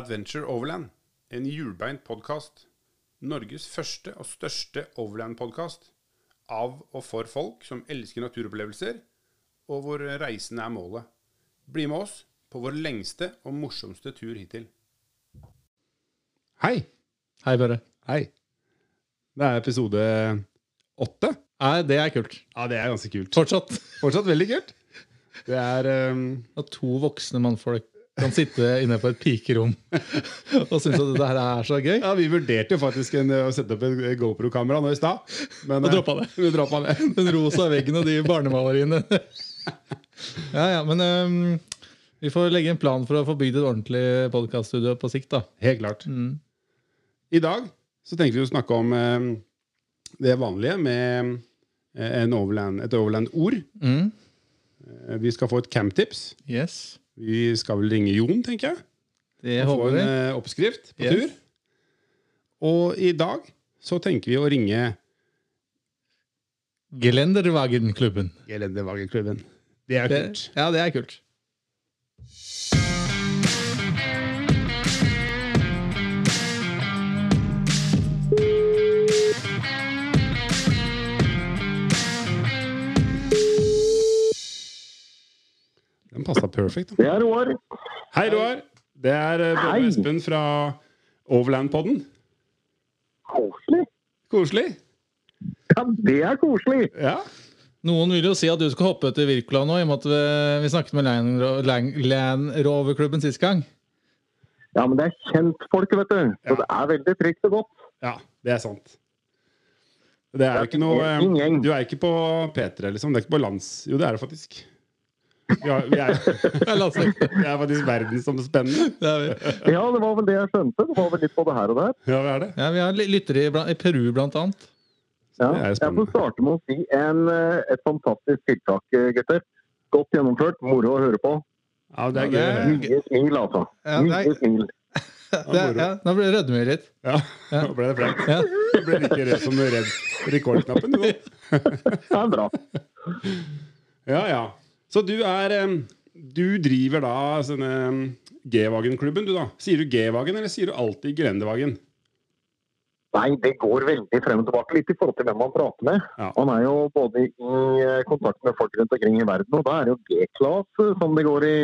Adventure Overland, en hjulbeint podkast. Norges første og største overland-podkast. Av og for folk som elsker naturopplevelser, og hvor reisen er målet. Bli med oss på vår lengste og morsomste tur hittil. Hei! Hei, Børre. Hei. Det er episode åtte. Nei, det er kult. Ja, det er ganske kult. Fortsatt. Fortsatt veldig kult. Det er um, Av to voksne mannfolk kan sitte inne på et pikerom og synes at dette her er så gøy. Ja, Vi vurderte jo faktisk en, å sette opp et GoPro-kamera nå i stad. Men Og droppa det. eh, Vi droppa det. Den rosa veggen og de barnemaleriene. Ja, ja, men um, vi får legge en plan for å få bygd et ordentlig podkaststudio på sikt, da. Helt klart. Mm. I dag så tenkte vi å snakke om um, det vanlige med eh, en overland, et overland-ord. Mm. Eh, vi skal få et camptips. Yes. Vi skal vel ringe Jon, tenker jeg. Det Og få en eh, oppskrift på Yes. tur. Og i dag så tenker vi å ringe Gelenderwagenklubben. Gelendevagenklubben. Det er Det, kult. ja, det er kult. Den passa perfekt. Det er Roar. Hei, Roar. Det er eh, Bjørn Hei. Espen fra Overland-podden. Koselig. Koselig. Ja, det er koselig. Ja. Noen vil jo si at du skal hoppe til Wirkola nå, i og med at vi, vi snakket med Land, Ro- Land, Land Rover-klubben sist gang. Ja, men det er kjentfolk, vet du. Så Ja. det er veldig trygt og godt. ja, det er sant. Det er jo ikke noe. Du er ikke på P3, liksom. Det er ikke på lands... Jo, det er det faktisk. Vi, har, vi, er, Ja, vi er faktisk verdensomspennende. Er. Ja, det var vel det jeg skjønte. Det var vel litt både her og der. Ja, vi er det. Ja, vi har ly- lyttere i, i Peru, blant annet. Ja. Er Jeg får starte med å si en, eh, et fantastisk tiltak, eh, gutter. Godt gjennomført. Moro å høre på. Ja, det er gøy. Mye smil, altså. Ja, Mye er- smil. Det, er- ja, nå ble det rødme litt. Ja, Ja. nå ble det flaut. Ja. Du ble like redd som redd rekordknappen. Du. Det er bra. Ja, ja. Så du er Du driver da sånne G-Wagen-klubben, du da. Sier du G-Wagen, eller sier du alltid Grendevagen? Nei, det går veldig frem og tilbake, litt i forhold til hvem man prater med. Ja. Man er jo både i eh, kontakt med folk rundt omkring i verden, og da er det jo G-class eh, som det går i,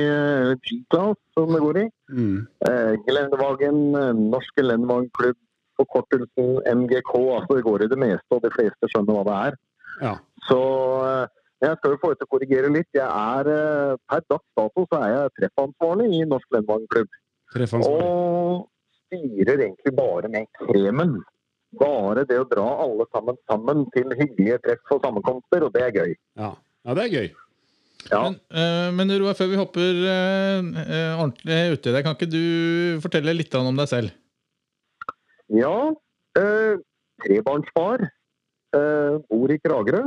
G-class som det går i. Mm. Eh, Gelendevagen, eh, Norsk Gelendevagenklubb, forkortelsen MGK, altså det går i det meste, og de fleste skjønner hva det er. Ja. Så eh, jeg skal jo få ut til å korrigere litt. Jeg er, eh, per dags dato så er jeg treffansvarlig i Norsk. Treffansvarlig. Og styrer egentlig bare med kremen. Bare det å dra alle sammen sammen til hyggelige treff og sammenkomster, og det er gøy. Ja. ja, det er gøy. Ja. Men, eh, men Roar, før vi hopper uh, eh, ordentlig uti det, kan ikke du fortelle litt om deg selv? Ja, Uh, trebarnsfar. Bor i Kragerø.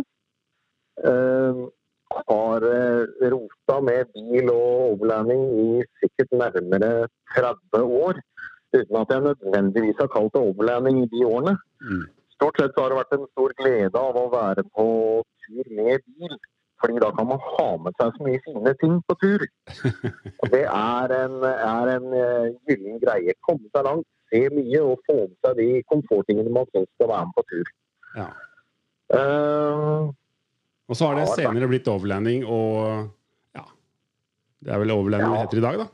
Eh, har eh, rota med bil og overlanding i sikkert nærmere 30 år. Uten at jeg nødvendigvis har kalt det overlanding i de årene. Mm. Stort sett så har det vært en stor glede av å være på tur med bil. Fordi da kan man ha med seg så mye fine ting på tur. Og det er en, er en eh, gyllen greie. Komme seg langt, se mye og få med seg de komforttingene man syns skal være med på tur. Ja. Eh, Og så har det senere blitt overlanding og Ja. Det er vel overlanding det heter i dag, da.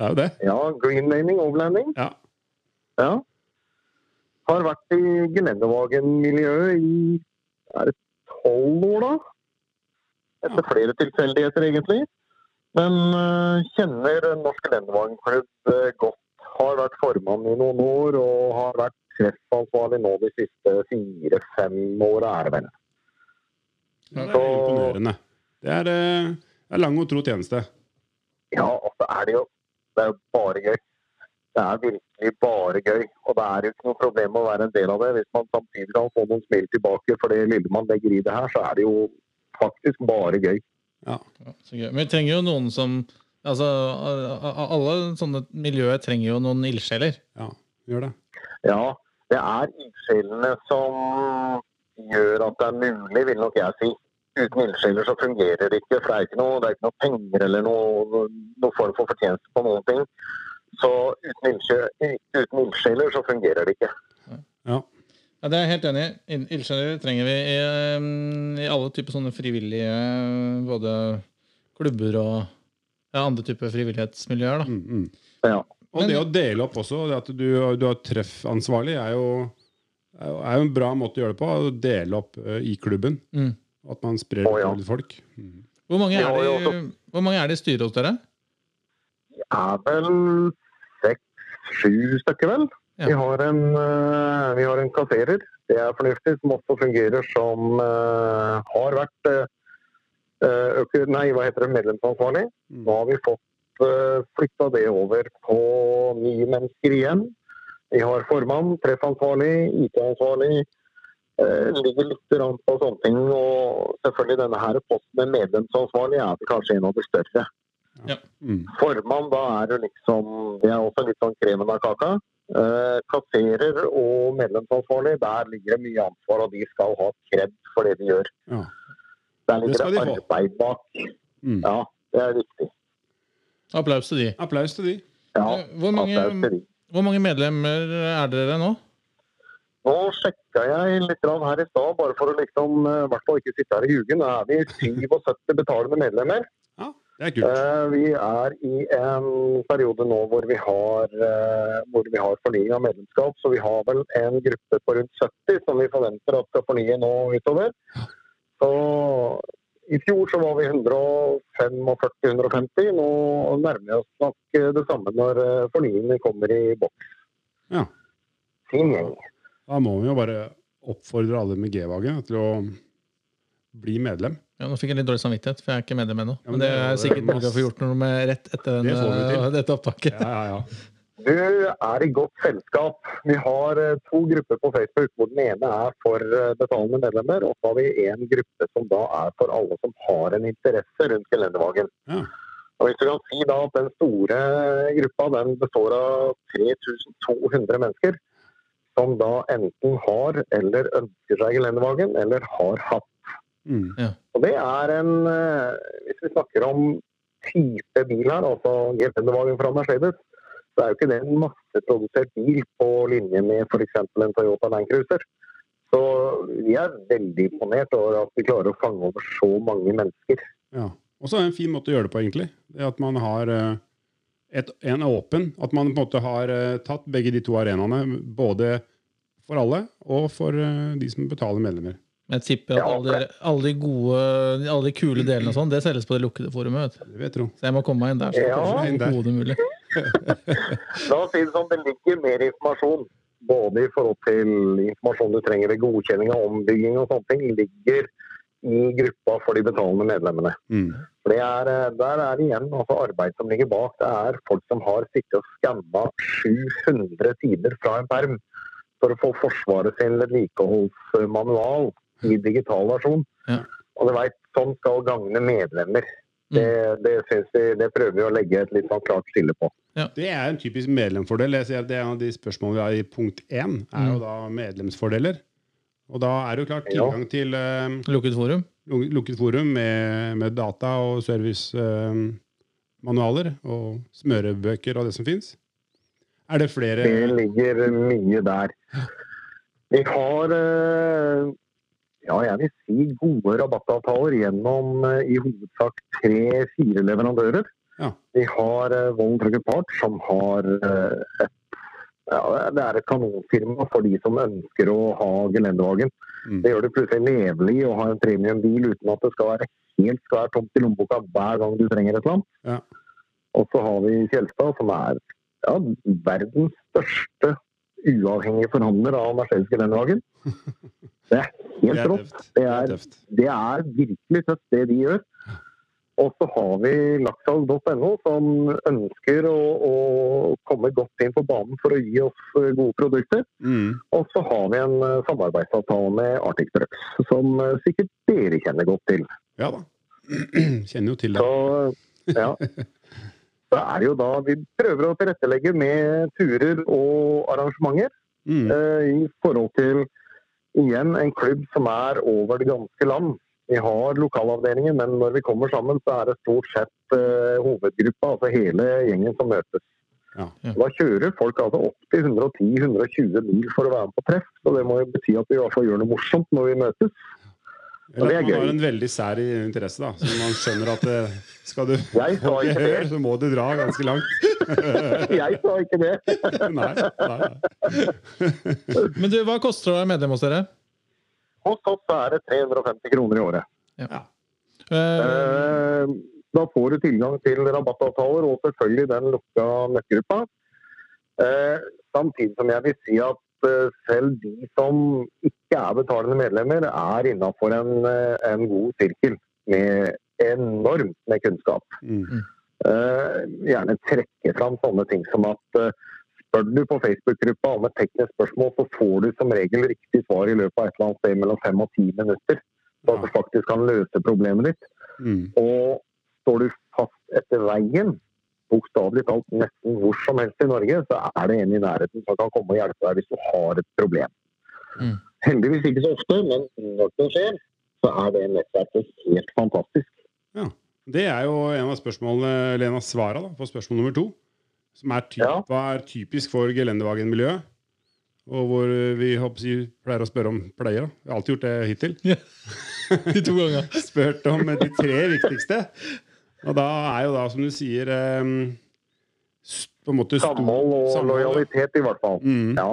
Det er jo det. ja, greenlaning, overlanding. Ja. Ja. Har vært i gelendevagenmiljøet i er det tolv år, da? Etter flere tilfeldigheter, egentlig. Men uh, kjenner Norsk gelendevagenklubb uh, godt. Har vært formann i noen år og har vært treffansvarlig nå de siste fire-fem åra, er det vel. Ja det er imponerende. Det er, eh, det er lang og tro tjeneste. Ja, og så er det jo det er jo bare gøy. Det er virkelig bare gøy. Og det er jo ikke noe problem å være en del av det. Hvis man samtidig kan få noen smil tilbake for det lille man legger i det her, så er det jo faktisk bare gøy. Ja, så gøy. Men vi trenger jo noen som Altså, Alle sånne miljøer trenger jo noen ildsjeler. Ja, gjør det. Ja, det er ildsjelene som gjør at det er mulig, vil nok jeg si. Uten ildsjeler så fungerer det ikke. For det er ikke noe, det er ikke noe penger eller noe, noe form for fortjeneste på noen ting. Så uten, ildsje- ildsjeler så fungerer det ikke. Ja. Ja, Det er jeg helt enig i. Il- Ildsjeler trenger vi i, um, i alle typer sånne frivillige både klubber og ja, andre typer frivillighetsmiljøer. da. Mm, mm. Ja. Og det å dele opp også, det at du, du har treffansvarlig, er jo, er jo- jo en bra måte å gjøre det på. Å dele opp eh, i klubben. Mm. At man sprer oh, ja. til folk. Mm. Hvor mange er det, jo også- hvor mange er det i styret hos dere? Det er vel seks-sju stykker, vel. Ja. Vi, har en, eh, vi har en kasserer. Det er fornuftig, som også fungerer som uh, har vært eh, nei, hva heter det, medlemsansvarlig. Mm. Nå har vi fått uh, flytta det over på ni mennesker igjen. Vi har formann, treffansvarlig, IT-ansvarlig. Eh, ligger litt på sånne ting. Og selvfølgelig denne her posten med medlemsansvarlig er kanskje en av de større. Mm. Formann, da er det liksom Det er også litt sånn kremen av kaka. Eh, kasserer og medlemsansvarlig, der ligger det mye ansvar, og de skal ha kred for det de gjør. Ja. Der ligger det arbeid bak. Mm. Ja, det er viktig. Applaus til de. Applaus til de. Ja, Hvor mange, applaus til de. Hvor mange medlemmer er dere nå? Nå sjekka jeg litt her i stad, bare for å liksom, eh, i hvert fall ikke sitte her i hugen. Nå er vi 77 betalende medlemmer. Ja, det er kult. Eh, Vi er i en periode nå hvor vi har, eh, hvor vi har fornying av medlemskap. Så vi har vel en gruppe på rundt 70 som vi forventer at skal fornye nå utover. Så i fjor så var vi 145-150. Nå nærmer vi oss nok eh, det samme når fornyingene kommer i boks. Ja. Gjeng. Da må vi jo bare oppfordre alle med G-vagen til å bli medlem. Ja, nå fikk jeg litt dårlig samvittighet, for jeg er ikke medlem ennå. Ja, men men det er sikkert mulig å få gjort noe med rett etter den, Det eh, dette opptaket. Ja, ja, ja. Du er i godt selskap. Vi har eh, to grupper på Facebook. hvor Den ene er for eh, betalende medlemmer, og så har vi en gruppe som da er for alle som har en interesse rundt Gelendevagen. Ja. Og hvis du kan si da at Den store gruppa den består av 3200 mennesker som da enten har eller ønsker seg Gelendevagen, eller har hatt. Mm. Og det er en eh, Hvis vi snakker om type bil her, altså Gelendevagen fra Mercedes, så er jo ikke det en masseprodusert bil på linje med f.eks. en Toyota Land Cruiser. Så vi er veldig imponert over at vi klarer å fange over så mange mennesker. Ja. Og så er det en fin måte å gjøre det på, egentlig. Det at man har eh, et, en åpen At man på en måte har eh, tatt begge de to arenaene, både for alle og for eh, de som betaler medlemmer. Jeg tipper at alle, de- alle de gode, alle de kule delene og sånn, det selges på det lukkede forumet. vet du. Det vet du. Så jeg må komme meg inn der. Så Ja. kanskje det er mulig. La oss si det sånn, det ligger mer informasjon. Både i forhold til informasjon du trenger ved godkjenning av ombygging og sånne ting, ligger i gruppa for de betalende medlemmene. Mm. Det er, eh, der er det igjen altså arbeid som ligger bak. Det er folk som har sittet og skanna 700 sider fra en perm for å få Forsvaret sin vedlikeholdsmanual i digital versjon. Ja. Og du vet, sånn skal gagne medlemmer. Det, det, synes vi, det prøver vi å legge et litt sånn klart skille på. Det er en typisk medlemsfordel. Jeg ser at det er en av de spørsmålene vi har i punkt én, er jo Mm. da medlemsfordeler. Og da er det jo klart Ja. tilgang til uh, Lukket forum. luk- lukket forum med, med data og servicemanualer og smørebøker og det som fins. Er det flere Det ligger mye der. Vi har eh, ja, jeg vil si gode rabattavtaler gjennom eh, i hovedsak tre-fire leverandører. Ja. Vi har uh, Vollen Trucker Part, som har eh, et ja, Det er et kanonfirma for de som ønsker å ha gelendervagen. Mm. Det gjør det plutselig levelig å ha en premiumbil uten at det skal være helt svært tomt i lommeboka hver gang du trenger et eller annet. Ja. Og så har vi Kjelstad, som er ja, verdens største uavhengige forhandler av Mercedes gelendervagen. Det er helt rått. Det Det er det virkelig tøft, det de gjør. Og så har vi lakssalg.no, som ønsker å, å komme godt inn på banen for å gi oss eh, gode produkter. Mm. Og så har vi en eh, samarbeidsavtale med Arctic Trucks, som eh, sikkert dere kjenner godt til. Ja da. Kjenner jo til det. Så ja. Så er det jo da vi prøver å tilrettelegge med turer og arrangementer Mm. eh, i forhold til igjen en klubb som er over det ganske land. Vi har lokalavdelinger, men når vi kommer sammen, så er det stort sett uh, hovedgruppa, altså hele gjengen som møtes. Ja. Da kjører folk altså opp til 110-120 mil for å være med på treff. Så det må jo bety at vi i hvert fall gjør noe morsomt når vi møtes. Eller det er at man gøy. har en veldig sær interesse, da. Så man skjønner at eh, skal du Jeg få det. så må du dra ganske langt. Jeg sa ikke det. nei, nei, nei. Men du, hva koster det å være medlem hos dere? Hos oss er det 350 kroner i året. Ja. Eh, Eh, Da får du tilgang til rabattavtaler og selvfølgelig den lukka nøkkelgruppa. Uh, Samtidig som jeg vil si at eh, selv de som ikke er betalende medlemmer, er innafor en, en god sirkel med enormt med kunnskap. Mm. Eh, gjerne trekke fram sånne ting som at eh, spør du på Facebook-gruppa om et teknisk spørsmål, så får du som regel riktig svar i løpet av et eller annet sted mellom fem og ti minutter. Så at du faktisk kan løse problemet ditt. Mm. Og står du fast etter veien, bokstavelig talt nesten hvor som helst i Norge, så er det en i nærheten som kan komme og hjelpe deg hvis du har et problem. Mm. Heldigvis ikke så ofte, men når det skjer, så er det nettverket helt fantastisk. Det er jo en av spørsmålene, Lena svarer da, på spørsmål nummer to. Som er typ, Ja. Er typisk for gelendevagen-miljøet? Og hvor vi håper, pleier å spørre om pleier. da. Jeg har alltid gjort det hittil. de to ganger. Spurt om de tre viktigste. Og da er jo da, som du sier eh, på en måte stor- Samhold og samhold, lojalitet i hvert fall. Mm. Ja,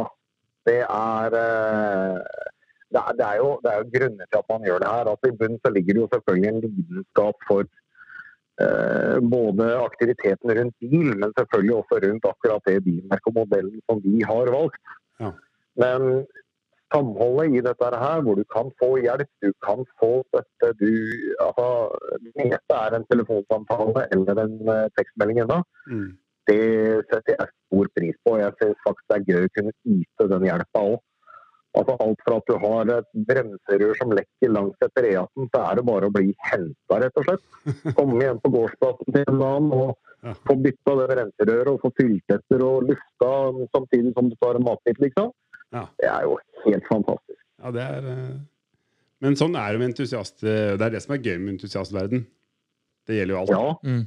det er, eh, det er, det er, jo, det er jo grunner til at man gjør det her. Altså, I bunnen så ligger det jo selvfølgelig en lidenskap for både aktiviteten rundt bil, men selvfølgelig også rundt akkurat det bilmerket og modellen som vi har valgt. Ja. Men samholdet i dette her, hvor du kan få hjelp, du kan få støtte, du altså, Det meste er en telefonsamtale eller en eh, tekstmelding ennå. Mm. Det setter jeg stor pris på. Jeg synes faktisk det er gøy å kunne yte den hjelpa òg. Altså alt fra at du har et bremserør som lekker langs etter E18, så er det bare å bli henta, rett og slett. Komme hjem på gårdsplassen til en annen og få bytta det bremserøret og få fylt etter og lufta samtidig som du tar en matbit, liksom. Ja. Det er jo helt fantastisk. Ja, det er eh, Men sånn er det med entusiast... eh, Det er det som er gøy med entusiastverden. Det gjelder jo alt. Ja, Mm.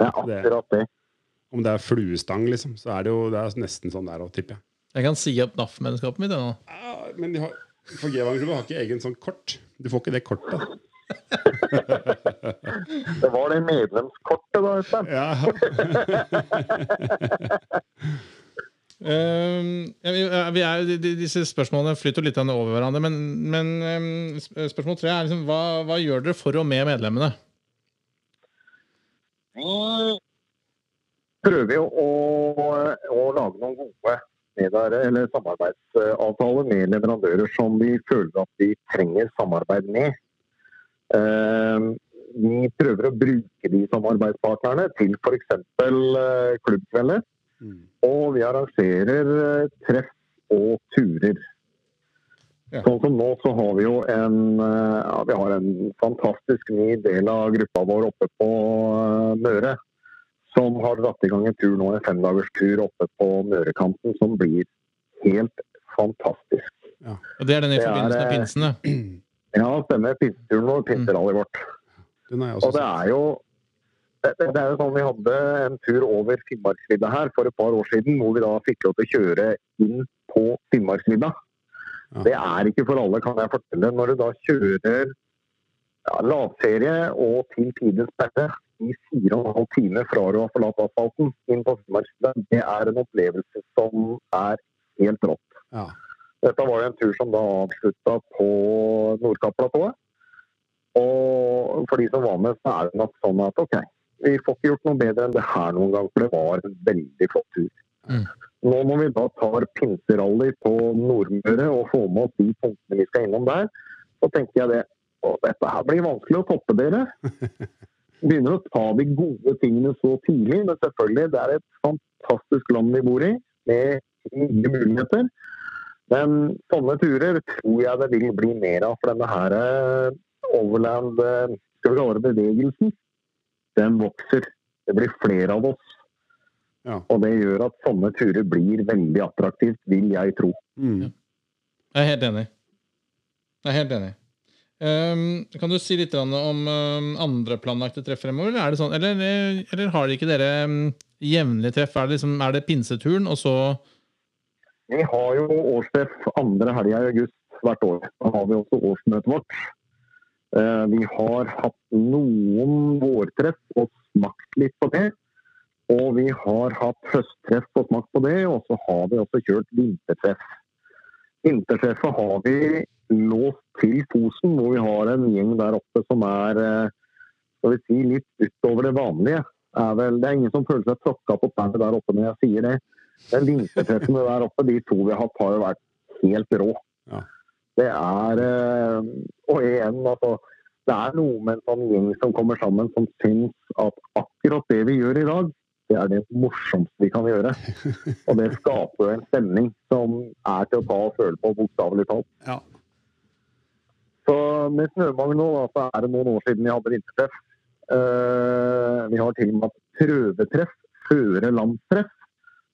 det er akkurat det. Om det er fluestang, liksom, så er det jo det er nesten sånn der òg, tipper jeg. Jeg kan si opp NAF-medlemskapet mitt. nå. Ja, men de har, for G-Vagn-klubben har ikke egen sånn kort. Du får ikke det kortet. Det var det medlemskortet, da, Øystein. Ja. Um, ja, vi, er, disse spørsmålene flyter litt over hverandre, men, men eh, spørsmål tre er liksom, hva, hva gjør dere for og med medlemmene? Vi prøver jo å, å lage noen gode medar- eller samarbeidsavtaler med leverandører som vi føler at vi trenger samarbeid med. Eh, Vi prøver å bruke de samarbeidspartnerne til f.eks. klubbkvelder. Mm. Og vi arrangerer eh, treff og turer. Ja. Sånn som nå så har vi jo en, eh, ja, vi har en fantastisk ny del av gruppa vår oppe på eh, Møre. Som har dratt i gang en tur nå, en femdagerstur oppe på Mørekanten som blir helt fantastisk. Og Det er den i forbindelse med pinsene? Ja, stemmer. Pinseturen og pinserallyet vårt. Og det er jo det, det det er jo sånn Vi hadde en tur over Finnmarksvidda her for et par år siden, hvor vi da fikk lov til å kjøre inn på Finnmarksvidda. Ja. Det er ikke for alle, kan jeg fortelle. Når du da kjører ja, lavserie og til tidens sperre i fire og en halv time fra du har forlatt asfalten inn på Finnmarksvidda, det er en opplevelse som er helt rått. Ja. Dette var jo en tur som da avslutta på Nordkapp-platået. Og for de som var med, så er det nok sånn at OK, vi får ikke gjort noe bedre enn det her noen gang, for det var en veldig flott tur. Mm. Nå når vi da tar pinserally på Nordmøre og får med oss de punktene vi skal innom der, så tenker jeg det Og dette her blir vanskelig å toppe dere. Begynner å ta de gode tingene så tidlig, men selvfølgelig, det er et fantastisk land vi bor i, med mye muligheter. Men sånne turer tror jeg det vil bli mer av, for denne her eh, overland, eh, skal vi kalle det bevegelsen, den vokser. Det blir flere av oss. Ja. Og det gjør at sånne turer blir veldig attraktivt, vil jeg tro. Mm. Jeg er helt enig. Jeg er helt enig. Ehm, kan du si litt om um, andre planlagte treff fremover? Eller, er sånn, eller, eller har ikke dere um, jevnlige treff? Er det, liksom, er det pinseturen, og så Vi har jo årstreff andre helga i august hvert år. Da har vi også årsmøtet vårt. Uh, Vi har hatt noen vårtreff og smakt litt på det. Og vi har hatt høsttreff og smakt på det, og så har vi også kjørt vintertreff. Vintertreffet har vi låst til Fosen, hvor vi har en gjeng der oppe som er eh, skal vi si, litt utover det vanlige. Er vel, det er ingen som føler seg tråkka på tærne der oppe når jeg sier det. Men vintertreffene der oppe, de to vi har hatt, har jo vært helt rå. Ja. Det er eh, Og igjen, altså. Det er noe med en sånn gjeng som kommer sammen, som syns at akkurat det vi gjør i dag, det er det morsomste vi kan gjøre. Og det skaper en stemning som er til å ta og føle på, bokstavelig talt. Ja. Så med Snømang nå, så er det noen år siden vi hadde vintertreff. Eh, vi har til og med hatt prøvetreff, føre landstreff.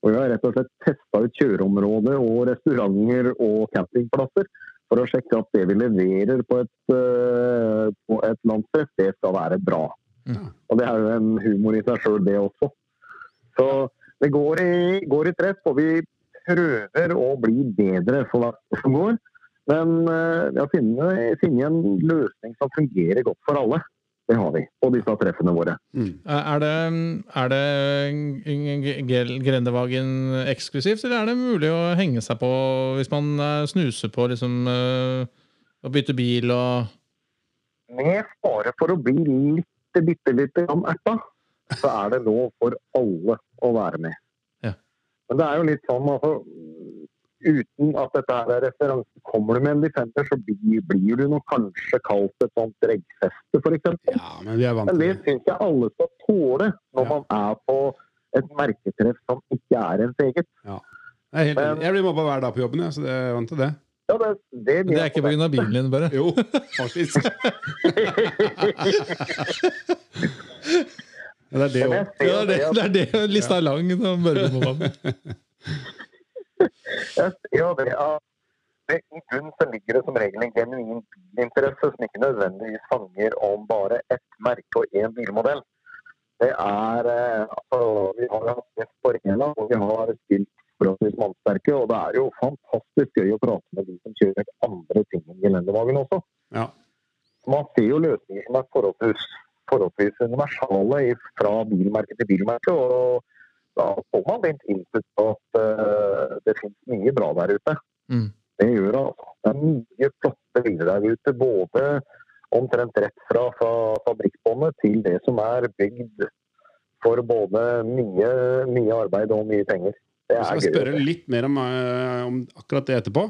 Og vi har rett og slett testa ut kjøreområder og restauranter og campingplasser for å sjekke at det vi leverer på et, eh, på et landstreff, det skal være bra. Mm. Og det er jo en humor i seg sjøl, det også. Så det går i, går i treff, og vi prøver å bli bedre for hvert år som går. Men eh, vi har funnet, funnet en løsning som fungerer godt for alle. Det har vi på disse treffene våre. Mm. Er det, er det Grendevagen eksklusivt, eller er det mulig å henge seg på hvis man eh, snuser på liksom eh, å bytte bil og Med fare for å bli litt, bitte lite grann erta, så er det lov for alle å være med. Ja. Men det er jo litt sånn, altså Uten at dette er referanse, kommer du med en Defender, så blir, blir du nok kanskje kalt et sånt reggfeste, f.eks. ja, men Men det det. syns jeg alle skal tåle når Ja. man er på et merketreff som ikke er ens eget. Jeg, er helt, men, jeg blir mobba hver dag på jobben, jeg, så det er vant til det. Ja, det, det, Det er ikke pga. bilen din, bare. Jo, faktisk. Det er det òg. Ja, det, det det er det lista er lang. da, Børge være med. Jeg ser jo det at en i som så ligger det som regel en genuin bilinteresse som ikke nødvendigvis fanger om bare ett merke og én bilmodell. Det er eh, altså, Vi har hatt gjest på Rena, og vi har spilt forholdsvis mannsterke. Og det er jo fantastisk gøy å prate med de som kjører andre ting enn gelendervagen også. Ja. Man ser jo løsninger som er forholdsvis, forholdsvis universale fra bilmerke til bilmerke. og da får man litt input på at uh, det finnes mye bra der ute. Mm. Det gjør altså. Det er mye flotte biler der ute. Både omtrent rett fra, fra fabrikkbåndet til det som er bygd for både mye, mye arbeid og mye penger. Det er gøy. Jeg skal spørre litt mer om, eh, om akkurat det etterpå.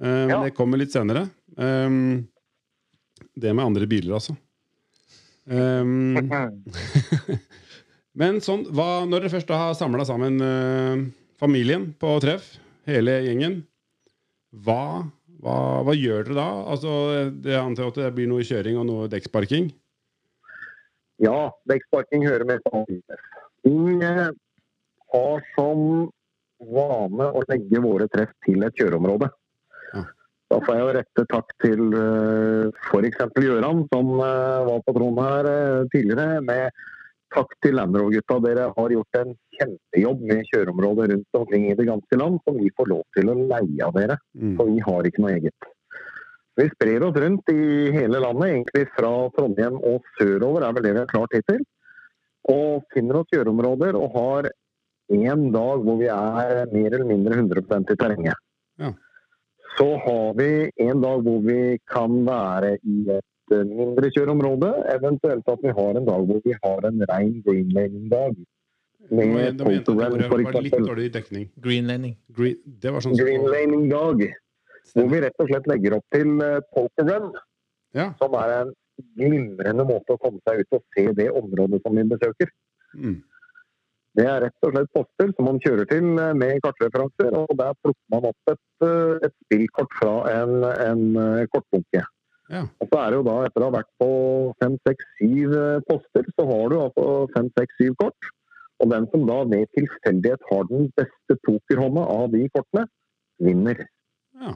Uh, Ja. Det kommer litt senere. Um, det med andre biler, altså. Um, men sånn, hva, når dere først da har samla sammen eh, familien på treff, hele gjengen, hva, hva, hva gjør dere da? Altså, det antar at det blir noe kjøring og noe dekksparking? Ja, dekksparking hører med til Vi eh, har som vane å legge våre treff til et kjøreområde. Ja. Da får jeg jo rette takk til f.eks. Gøran, som eh, var på tronen her eh, tidligere. med Takk til Landrover-gutta. Dere har gjort en kjempejobb med kjøreområdet rundt omkring i det ganske land, som vi får lov til å leie av dere. Mm. For vi har ikke noe eget. Vi sprer oss rundt i hele landet, egentlig fra Trondheim og sørover er vel det vi har klart hittil. Og finner oss kjøreområder og har én dag hvor vi er mer eller mindre 100 i terrenget. Ja. Så har vi en dag hvor vi kan være i et eh, mindre kjøreområde, eventuelt at vi har en dag hvor vi har en rein greenlaning-dag. Da må jeg- Med da mente jeg det var litt dårlig dekning. Greenlanding. Green, det var sånn Greenlaning-dag. Hvor vi rett og slett legger opp til eh, poker run, Ja. som er en glimrende måte å komme seg ut og se det området som vi besøker. Mm. Det er rett og slett poster som man kjører til eh, med kartreferanser, og der plukker man opp et, et spillkort fra en, en kortbunke. Ja. Og så er det jo da, etter å ha vært på fem, seks, syv eh, poster, så har du altså fem, seks, syv kort. Og den som da ved tilfeldighet har den beste pokerhånda av de kortene, vinner. Ja.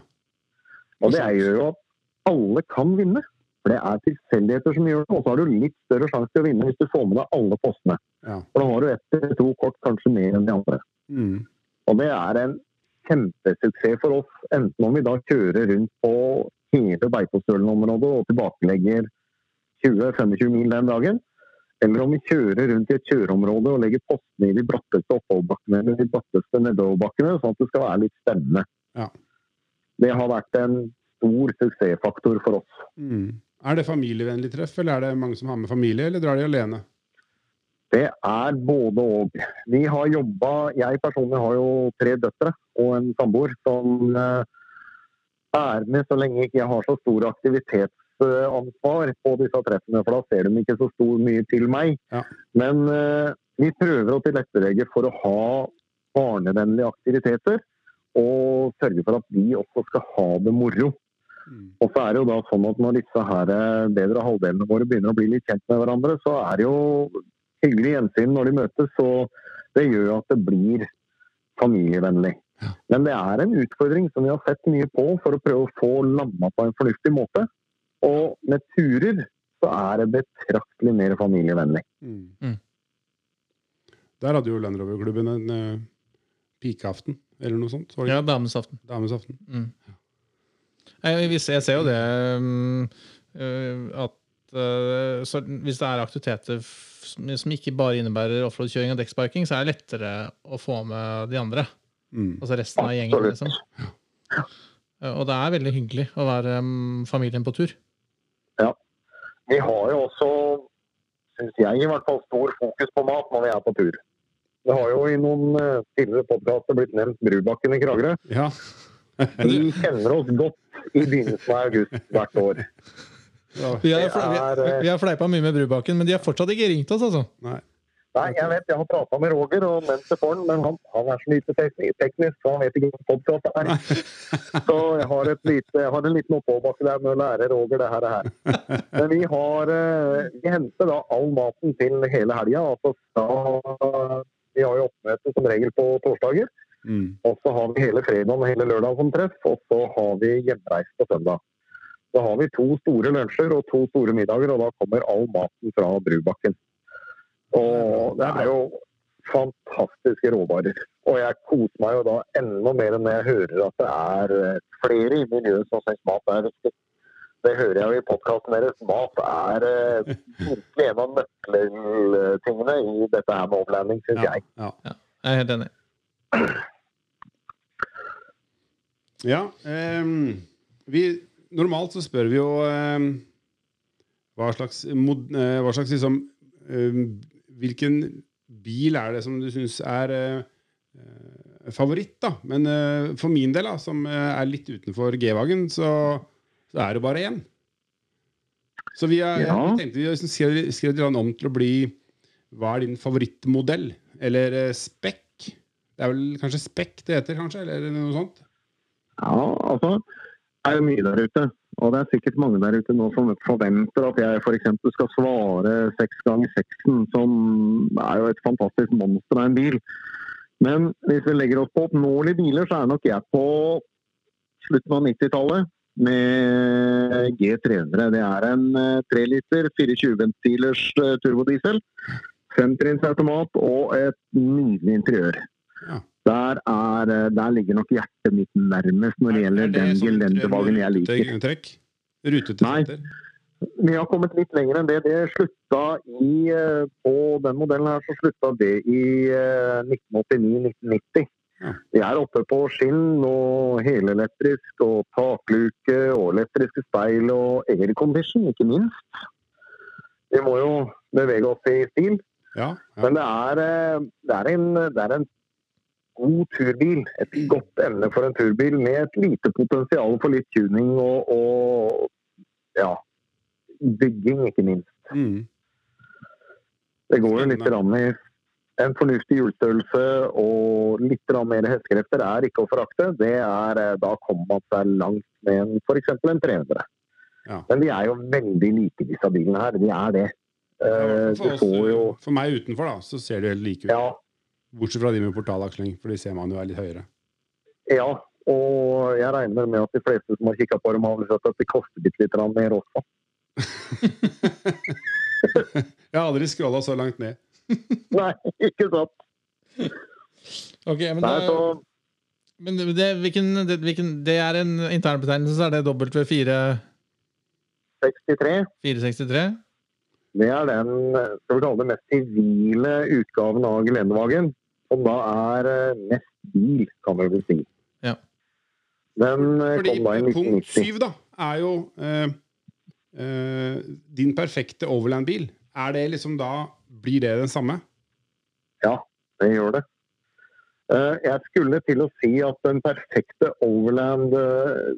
Og det gjør jo at alle kan vinne. For det er tilfeldigheter som gjør det, og så har du litt større sjanse til å vinne hvis du får med deg alle postene. Ja. For da har du ett eller to kort kanskje mer enn de andre. Mm. Og det er en kjempesuksess for oss, enten om vi da kjører rundt på hele Beitostølen-området og tilbakelegger 20-25 mil den dagen, eller om vi kjører rundt i et kjøreområde og legger postene i de bratteste oppoverbakkene eller de bratteste nedoverbakkene, sånn at det skal være litt spennende. Ja. Det har vært en stor suksessfaktor for oss. Mm. Er det familievennlig treff, eller er det mange som har med familie, eller drar de alene? Det er både og. Vi har jobba Jeg personlig har jo tre døtre og en samboer som eh, er med så lenge jeg ikke har så stor aktivitetsansvar på disse treffene, for da ser de ikke så stor mye til meg. Ja. Men uh, vi prøver å tilrettelegge for å ha barnevennlige aktiviteter, og sørge for at de også skal ha det moro. Mm. Og så er det jo da sånn at når disse her eh, bedre halvdelene våre begynner å bli litt kjent med hverandre, så er det jo hyggelig gjensyn når de møtes, og det gjør at det blir familievennlig. Men det er en utfordring som vi har sett mye på for å prøve å få landa på en fornuftig måte. Og med turer så er det betraktelig mer familievennlig. Mm. Mm. Der hadde jo Land Rover-klubben en uh, pikeaften, eller noe sånt. Sorry. Ja, damesaften. Damenes aften. Dames aften. Mm. Jeg, ser- jeg ser jo det um, at uh, så hvis det er aktiviteter som som ikke bare innebærer offroad-kjøring og dekksparking, så er det lettere å få med de andre. Mm. Altså resten av gjengen. Liksom. Og det er veldig hyggelig å være um, familien på tur. Ja. Vi har jo også, syns jeg i hvert fall, stor fokus på mat når vi er på tur. Det har jo i noen uh, tidligere podkaster blitt nevnt Brubakken i Kragerø. Ja. De kjenner oss godt i begynnelsen av august hvert år. ja. Vi har, vi, eh, vi har fleipa mye med Brubakken, men de har fortsatt ikke ringt oss, altså. Nei. Nei, jeg vet, jeg har prata med Roger og nevnt det for han, men han, han er så lite teknisk, så han vet ikke hva podkast er. Så jeg har, et lite, jeg har en liten oppoverbakke der med å lære Roger det her. Det her. Men vi har eh, Vi henter da all maten til hele helga. Altså, da- vi har jo oppmøte som regel på torsdager. Mm. Og så har vi hele fredagen og hele lørdagen som treff, og så har vi hjemreise på søndag. Så har vi to store lunsjer og to store middager, og da kommer all maten fra Brubakken. Og det er jo fantastiske råvarer. Og jeg koser meg jo da enda mer når jeg hører at det er eh, flere i miljøet som syns mat er viktig. Det hører jeg jo i podkasten deres. Mat er eh, virkelig en av nøkkeltingene i dette her med overlanding, syns Ja. jeg. Ja. Jeg er helt enig. ja ehm, vi, normalt så spør vi jo ehm, hva slags, mod, eh, hva slags liksom, ehm, Hvilken bil er det som du syns er eh, favoritt, da? Men eh, for min del, da, som eh, er litt utenfor G-vagen, så, så er det bare én. Så vi, er, Ja. vi tenkte vi liksom skrev, skrev om til å bli Hva er din favorittmodell? Eller spekk? Det er vel kanskje spekk det heter, kanskje? Eller noe sånt? Ja, altså det er jo mye der ute. Og det er sikkert mange der ute nå som forventer at jeg f.eks. skal svare seks ganger seksen, som er jo et fantastisk monster av en bil. Men hvis vi legger oss på oppnåelige biler, så er nok jeg på slutten av 90-tallet med G300. Det er en eh, 3 liter 24-ventilers eh, turbodiesel. Femtrinns automat og et nydelig interiør. Ja. Der, er, eh, der ligger nok hjertet mitt nærmest når det gjelder den gelendervagen jeg liker. Rutetrekk? Rutete Nei. Vi har kommet litt lenger enn det. Det slutta i, eh, På den modellen her så slutta det i eh, 1989-1990. Ja. Vi er oppe på skinn og helelektrisk og takluke og elektriske speil og aircondition, ikke minst. Vi må jo bevege oss i stil. Ja. ja. Men det er, eh, det er, en, det er en god turbil. Et godt emne for en turbil med et lite potensial for litt tuning og, og ja, bygging, ikke minst. Mm. Det går jo litt i en fornuftig hjulstørrelse og litt mer hestekrefter er ikke å forakte. Det er, eh, da kommer man seg langt med en, f.eks. en 300. Ja. Men de er jo veldig like, disse bilene her. De er det. Ja, For, det oss, jo for meg utenfor, da, så ser de helt like ut. Ja, Bortsett fra de med portalaksling, for de ser man jo er litt høyere. Ja, og jeg regner med at de fleste som har kikka på dem, har sett at det koster bitte litt mer også. Jeg har aldri scrolla så langt ned. Nei, ikke sant. Ok, men, Nei, det, så men det, hvilken, det, hvilken, det er en internbetegnelse, så er det W4 63 463? det er den skal vi kalle det mest sivile utgaven av gelendevagen. Som da er eh, mest bil, kan vi vel si. Ja. Den eh, Fordi kom da i punkt syv da, er jo eh, eh, din perfekte overland-bil. Er det liksom da Blir det den samme? Ja, det gjør det. Eh, Jeg skulle til å si at den perfekte overland eh,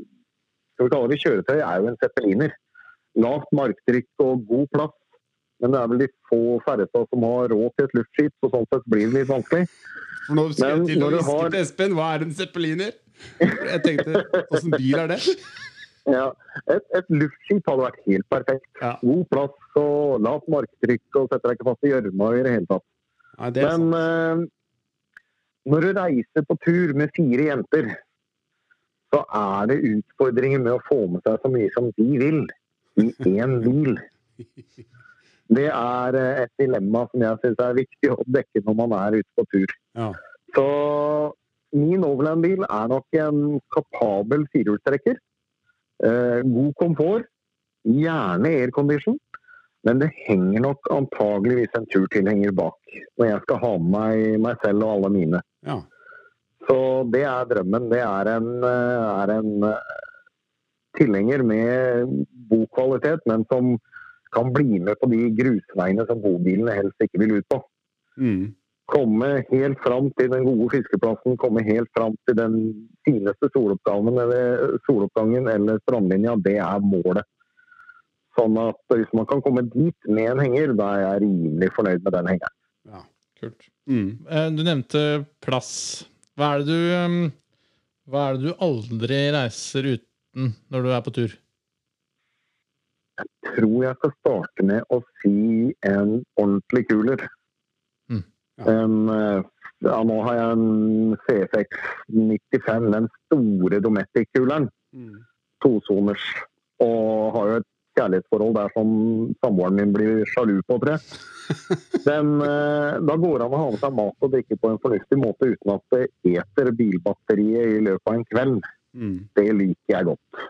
skal vi kalle det kjøretøy, er jo en zeppeliner. Lavt marktrykk og god plass. Men det er vel de få færreste som har råd til et luftskip, så sånn sett blir det litt vanskelig. For nå skal Men jeg til å hviske har- til Espen hva er en zeppeliner? Jeg tenkte åssen bil er det? Ja, et, et luftskip hadde vært helt perfekt. Ja. God plass og lavt marktrykk og setter deg ikke fast i gjørma i det hele tatt. Ja, det Men eh, når du reiser på tur med fire jenter, så er det utfordringer med å få med seg så mye som de vil i én bil. Det er eh, et dilemma som jeg syns er viktig å dekke når man er ute på tur. Ja. Så min Overland-bil er nok en kapabel firehjulstrekker. Eh, god komfort, gjerne aircondition. Men det henger nok antageligvis en turtilhenger bak når jeg skal ha med meg meg selv og alle mine. ja. Så det er drømmen. Det er en, eh, er en eh, tilhenger med god kvalitet, men som kan bli med på de grusveiene som bobilene helst ikke vil ut på. Mm. Komme helt fram til den gode fiskeplassen, komme helt fram til den fineste soloppgangen eller, soloppgangen eller strandlinja, det er målet. Sånn at hvis man kan komme dit med en henger, da er jeg rimelig fornøyd med den hengeren. ja. Kult. Mm. Eh, Du nevnte plass. Hva er du um, Hva er det du aldri reiser uten når du er på tur? Tror jeg skal starte med å si en ordentlig kuler. Mm. Ja. En, eh, ja, nå har jeg en CFX 95, den store Dometic-kuleren. Mm. Tosoners. Og har jo et kjærlighetsforhold der som samboeren min blir sjalu på, tror jeg. Den, eh, da går det an å ha med seg mat og drikke på en fornuftig måte uten at det eter bilbatteriet i løpet av en kveld. Mm. Det liker jeg godt.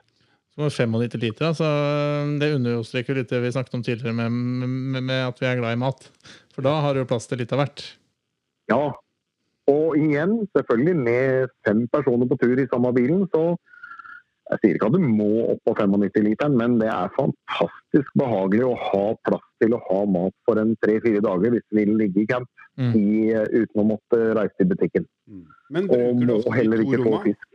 Som er 95 liter, Altså, så det understreker litt det vi snakket om tidligere med, med, med at vi er glad i mat. For da har du plass til litt av hvert. Ja. Og igjen, selvfølgelig med fem personer på tur i samme bilen, så jeg sier ikke at du må opp på 95-literen, men det er fantastisk behagelig å ha plass til å ha mat for en tre-fire dager hvis du vil ligge i camp Mm. i, uten å måtte reise til butikken. Mm. Men Og bruker du må og heller ikke få fisk.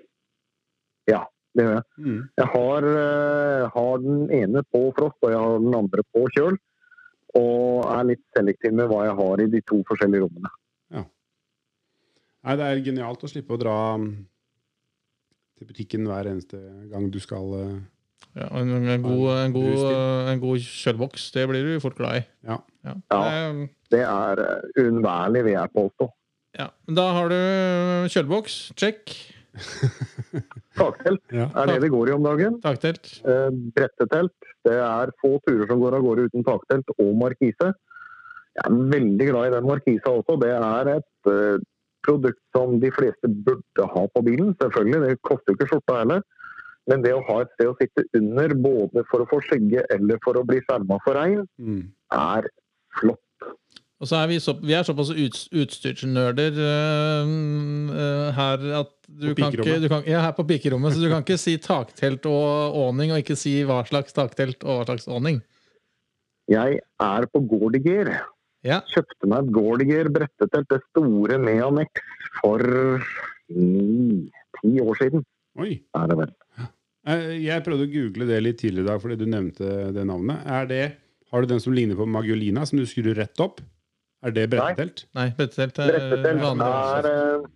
Ja, det gjør jeg. Mm. Jeg har, eh, har den ene på frost, og jeg har den andre på kjøl. Og er litt selektiv med hva jeg har i de to forskjellige rommene. Nei, det er genialt å slippe å dra mm, til butikken hver eneste gang du skal eh, Ja, en, en, god, en, god, en god kjølboks, det blir du fort glad i. Ja. Ja. Ja. Det- er eh, uunnværlig, vil jeg påstå. ja. Da har du kjølboks, check. Taktelt Ja. er det det går i om dagen. Taktelt. Eh, brettetelt. Det er få turer som går av gårde uten taktelt og markise. Jeg er veldig glad i den markisa også. Det er et eh, produkt som de fleste burde ha på bilen. Selvfølgelig, det koster jo ikke skjorta heller. Men det å ha et sted å sitte under, både for å få skygge eller for å bli skjerma for regn, Mm. er flott. Og så er vi, så, vi er såpass ut, utstyrsnerder uh, her at du kan ikke du kan, Ja, her på pikerommet, så du kan ikke si taktelt og åning, og ikke si hva slags taktelt og hva slags åning. Jeg er på Gordiger. Ja. Kjøpte meg et Gordiger brettetelt, det store med anneks, for ni-ti år siden. Oi. Er det vel. Eh, Jeg prøvde å google det litt tidligere i dag fordi du nevnte det navnet. Er det, har du den som ligner på Magiolina, som du skrur rett opp? Er det brettetelt? Nei, brettetelt er Brettetelt vanlig. er eh,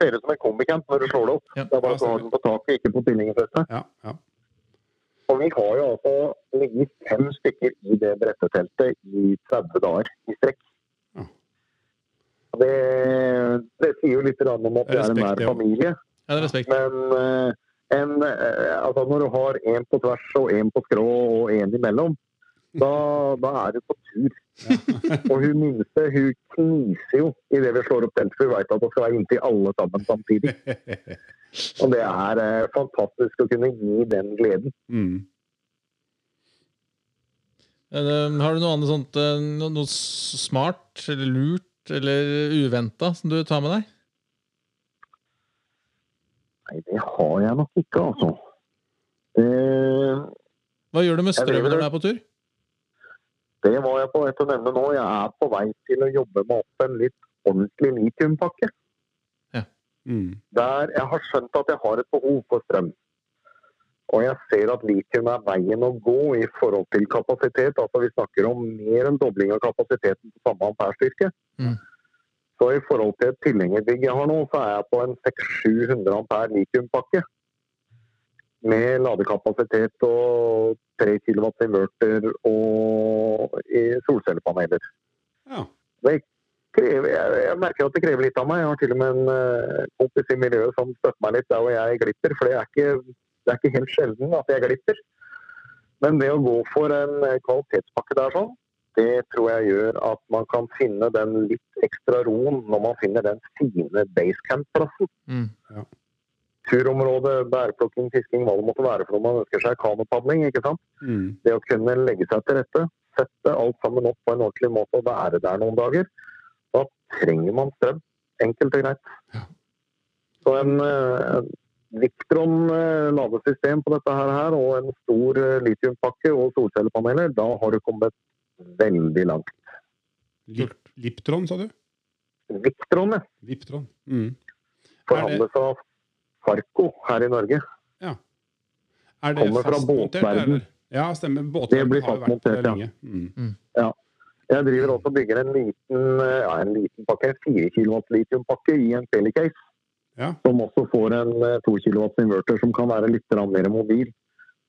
ser ut som en kombicamp når du slår det opp. Ja. Det er bare at du har den på taket, ikke på stillingfestet. Ja. ja. Og vi har jo altså ligget fem stykker i det bretteteltet i 30 dager i strekk. Ja. Og Det, det sier jo litt om at det er en nær familie. Ja, det er respekt. Men eh, en, eh, altså Når du har én på tvers og én på skrå og én imellom, da, da er du på tur. og hun minste hun kniser jo idet vi slår opp telt, for hun veit at hun skal være inntil alle sammen samtidig. Og det er eh, fantastisk å kunne gi den gleden. Mm. Har du noe annet sånt eh, noe smart eller lurt eller uventa som du tar med deg? Nei, det har jeg nok ikke, altså. Det, Hva gjør du med strømmen når du er på tur? Det var jeg på vei til å nevne nå. Jeg er på vei til å jobbe meg opp en litt ordentlig litiumpakke. Mm. Der jeg har skjønt at jeg har et behov for strøm. Og jeg ser at litium er veien å gå i forhold til kapasitet. Altså vi snakker om mer enn dobling av kapasiteten på samme amperestyrke. Mm. Så i forhold til et tilhengerbygg jeg har nå, så er jeg på en 600-700 ampere litiumpakke. Med ladekapasitet og 3 kW inverter og solcellepaneler. Ja. Det krever, jeg, jeg merker at det krever litt av meg. Jeg har til og med en eh, kompis i miljøet som støtter meg litt der hvor jeg glipper. For det er ikke, det er ikke helt sjelden at jeg glipper. Men det å gå for en eh, kvalitetspakke der sånn, det tror jeg gjør at man kan finne den litt ekstra roen når man finner den fine basecamp-plassen. Mm. Turområde, bærplukking, fisking, hva det måtte være for noe man ønsker seg. Kanopadling, ikke sant. Mm. Det å kunne legge seg til rette, sette alt sammen opp på en ordentlig måte og være der noen dager, da trenger man strøm. Enkelt og greit. Ja. Så en eh, Victron eh, ladesystem på dette her, og en stor eh, litiumpakke og solcellepaneler, da har du kommet veldig langt. Lip, Liptron, sa du? Victron ja, Liptron. Mm. forhandles av Farco her i Norge. Er det Kommer fra båtverden. Ja, stemmer. Det blir har jo vært på det fastmontert, ja. Mm. Mm. Jeg driver også og bygger en liten, eh, ja, en liten pakke, en 4 kW litiumpakke i en Pelicase. Ja. Som også får en eh, 2 kW inverter som kan være litt mer mobil.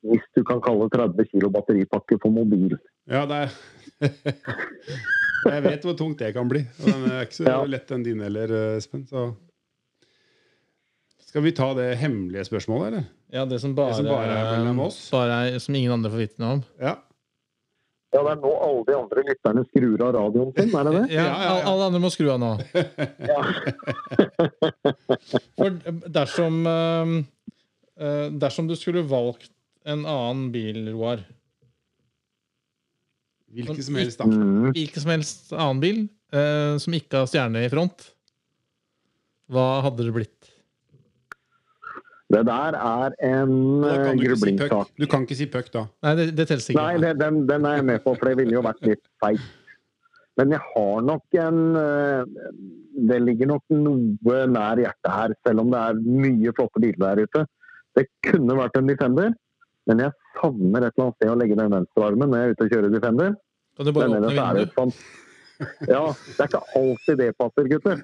Hvis du kan kalle 30 kg batteripakke for mobil. Ja, det er Jeg vet hvor tungt det kan bli. Og den er ikke så Ja. lett den din heller, eh, Espen. Så Skal vi ta det hemmelige spørsmålet, eller? Ja, det som bare, Det som bare er mellom oss. bare er, som ingen andre får vite noe om. Ja. Ja, det er nå alle de andre lytterne skrur av radioen sin, er det det? Ja, Ja, ja. Alle andre må skru av nå. Ja. For dersom eh, eh, Dersom du skulle valgt en annen bil, Roar Hvilken som helst, da. Mm. Hvilken som helst annen bil eh, som ikke har stjerne i front, hva hadde det blitt? Det der er en eh, du, si du kan ikke si puck da. Nei, det, det ikke. Nei, det, den, den er jeg med på, for det ville jo vært litt feil. Men jeg har nok en eh, Det ligger nok noe nær hjertet her, selv om det er mye flotte biler der ute. Det kunne vært en Defender, men jeg savner et eller annet sted å legge den venstrearmen når jeg er ute og kjører Defender. Kan du bare åpne vinduet? Ja, det er ikke alltid det passer, gutter.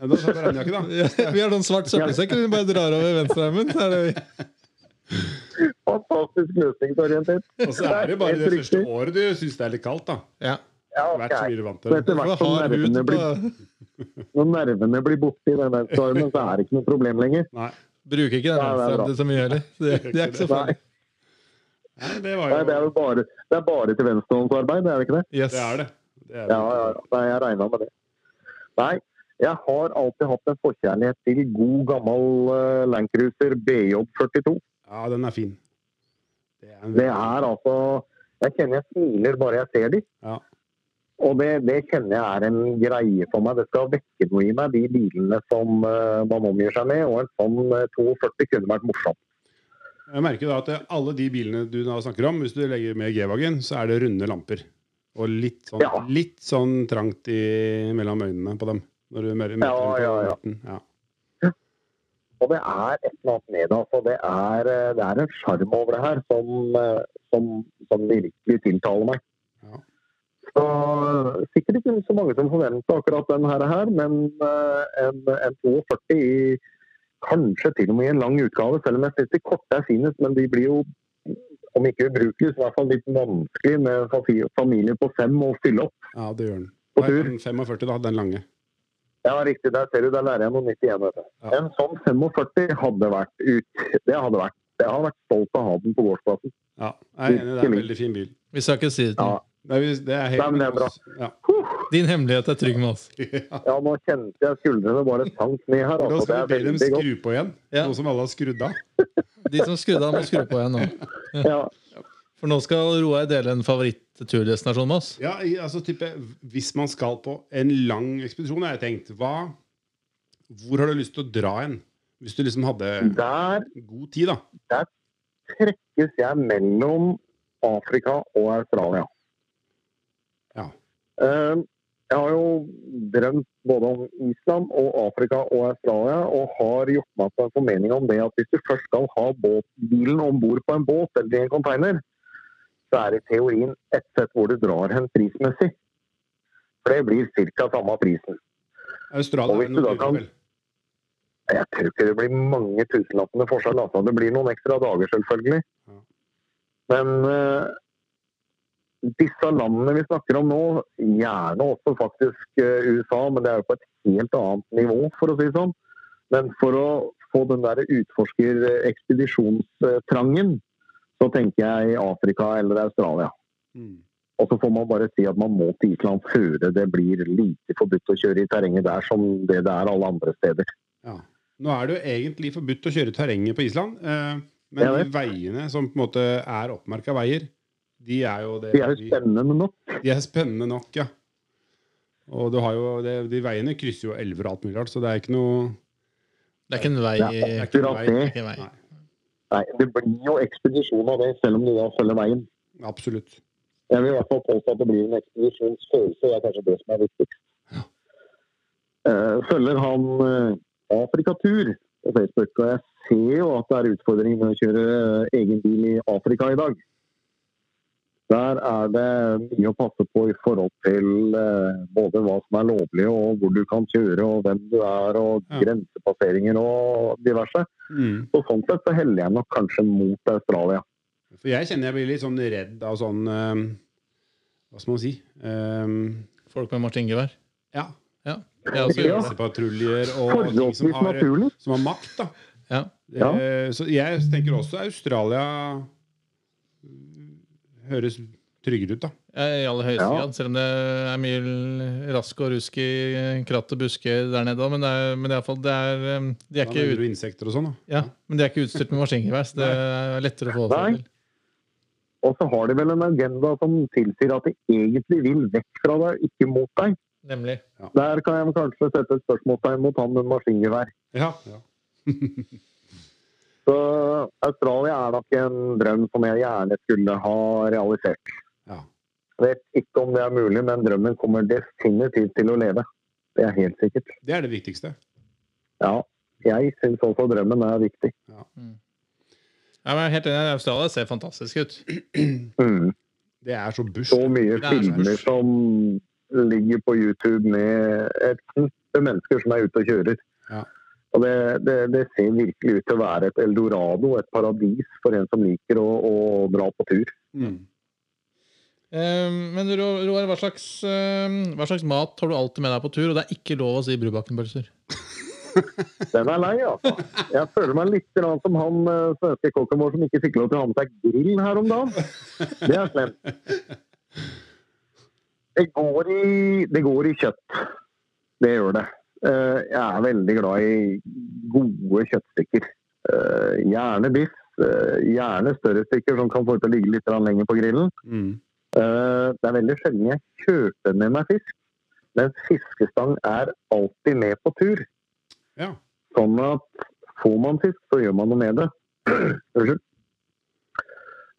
Ja, da satt vi regnjakke, da. Ja, vi har sånn svart søppelsekk, vi bare drar over venstrearmen. Fantastisk løsningsorientert. Og så er det bare det første året du syns det er litt kaldt, da. Ja. Ja, Vært så mye du vant til. etter hvert som nervene blir, når nervene blir borte i den stormen, så er det ikke noe problem lenger. Nei. Bruker ikke den venstrearmen så mye heller. Det, det er ikke så farlig. Nei, det var nei, det er jo jo bare, det er bare til venstrehåndsarbeid, er det ikke det? Yes. Det er det. det, er Ja, ja, ja. Nei, jeg regna med det. Nei, jeg har alltid hatt en forkjærlighet til god, gammel uh, Landcruiser BJ42. ja, den er fin. Det er en Det er altså Jeg kjenner jeg smiler bare jeg ser de. Ja. Og det, det kjenner jeg er en greie for meg. Det skal vekke noe i meg, de bilene som uh, man omgir seg med. Og en sånn uh, 42 kunne vært morsom. Jeg merker da at alle de bilene du da snakker om, hvis du legger med G-Wagen, så er det runde lamper. Og litt sånn, Ja. litt sånn trangt i, mellom øynene på dem. Når du møter Ja, ja, ja. midten. Ja. Og det er et eller annet med det. Altså. Det, er, eh, det er en sjarm over det her som, eh, som, som virkelig tiltaler meg. Ja. Så Sikkert ikke så mange som forventer akkurat den her, men eh, en, en 42 i kanskje til og med i en lang utgave, selv om jeg syns de korte er finest, men de blir jo om ikke ubrukelige, så i hvert fall litt vanskelig med fa- familie på fem å fylle opp. ja, det gjør den. Hva er den 45, da, den lange. Ja, riktig. Der ser du, der lærer jeg noe nytt igjen. Vet du. Ja. En sånn 45 hadde vært ut. Det hadde vært. Jeg hadde vært stolt av å ha den på gårdsplassen. Ja, jeg er enig. Det er en veldig fin bil. Vi skal ikke si det til Ja, Nei, Det er, helt Nei, det er bra. Ja. Din hemmelighet er trygg med oss. ja nå kjente jeg skuldrene bare sank ned her. Da Altså. Det skal vi be dem skru på igjen, Ja. nå som alle har skrudd av. De som skrudde av, må skru på igjen nå. Ja. For nå skal Roar dele en favoritt-turdestinasjon med oss. Ja, altså type, Hvis man skal på en lang ekspedisjon, har jeg tenkt hva, Hvor har du lyst til å dra hen? Hvis du liksom hadde Der god tid, da. Der trekkes jeg mellom Afrika og Australia. Ja. Eh, Jeg har jo drømt både om Island og Afrika og Australia, og har gjort meg en formening om det at hvis du først skal ha båt, bilen om bord på en båt eller i en container, så er i teorien et sett hvor du drar hen prismessig. For det blir ca. samme prisen. Australia Og er hvis noe du da kan- vel? Jeg tror ikke det blir mange tusenlappene forskjell. Altså. Det blir noen ekstra dager, selvfølgelig. Ja. Men uh, disse landene vi snakker om nå, gjerne også faktisk uh, USA, men det er jo på et helt annet nivå, for å si det sånn. Men for å få den der utforsker-ekspedisjonstrangen, så tenker jeg Afrika eller Australia. Mm. Og så får man bare si at man må til Island før det blir like forbudt å kjøre i terrenget der som det det er alle andre steder. Ja. Nå er det jo egentlig forbudt å kjøre terrenget på Island, eh, men de veiene som på en måte er oppmerka veier, de er jo det De er jo spennende nok. de er spennende nok, ja. Og du har jo, det, de veiene krysser jo elver og alt mulig rart, så det er ikke noe Det er ikke en vei Det er ikke akkurat vei. det er ikke en vei. Nei, det blir jo ekspedisjon av det, selv om du da følger veien. absolutt. Jeg vil i hvert fall påstå at det blir en ekspedisjonsfølelse. Det er kanskje det som er viktigst. Ja. Eh, følger han eh, Afrikatur på Facebook, og jeg ser jo at det er utfordringer med å kjøre eh, egen bil i Afrika i dag. Der er det mye å passe på i forhold til eh, både hva som er lovlig, og hvor du kan kjøre, og hvem du er, og Ja. grensepasseringer og diverse. Mm. Så sånn sett så heller jeg nok kanskje mot Australia. For jeg kjenner jeg blir litt sånn redd av sånn eh, Hva skal man si? Eh, Folk med maskinggevær. ja. Ja. Jeg også Ja. Grensepatruljer og ting som har, som har makt, da. Ja. Ja. Eh, Så jeg tenker også Australia høres tryggere ut, da. I aller høyeste Ja. grad, selv om det er mye rask og rusk i kratt og busker der nede. Men, det er, men det er, i hvert fall- det er, um, de er ikke ut, du insekter og sånn, da. ja, men de er ikke utstyrt med maskingevær, så det er lettere å få seg til. Og så har de vel en agenda som tilsier at de egentlig vil vekk fra deg, ikke mot deg. Nemlig. Der kan jeg kanskje sette et spørsmålstegn mot han med maskingevær. Ja, ja. Så Australia er nok en drøm som jeg gjerne skulle ha realisert. ja. Jeg vet ikke om det er mulig, men drømmen kommer definitivt til å leve. Det er helt sikkert. Det er det viktigste. Ja, jeg syns også drømmen er viktig. Ja, Mm. jeg er helt enig. Australia ser fantastisk ut. Mm. Det er så bush. Så mye Det er så filmer som ligger på YouTube med et knippe mennesker som er ute og kjører. Ja. Og det, det, det ser virkelig ut til å være et eldorado, et paradis for en som liker å, å dra på tur. Mm. Eh, men Ro- Roar, hva slags, um, hva slags mat har du alltid med deg på tur? Og det er ikke lov å si Brubakkenpølser. Den er lei, altså. Jeg føler meg litt som han eh, svenske kokken vår som ikke fikk lov til å ha med seg grill her om dagen. Det er slemt. Det går i, det går i kjøtt. Det gjør det. Eh, Jeg er veldig glad i gode kjøttstykker. Eh, Gjerne biff. eh, Gjerne større stykker som kan få til å ligge litt lenger på grillen. Mm. Det er veldig sjelden jeg kjøper med meg fisk, men fiskestang er alltid med på tur. Ja. Sånn at får man fisk, så gjør man noe med det. Unnskyld.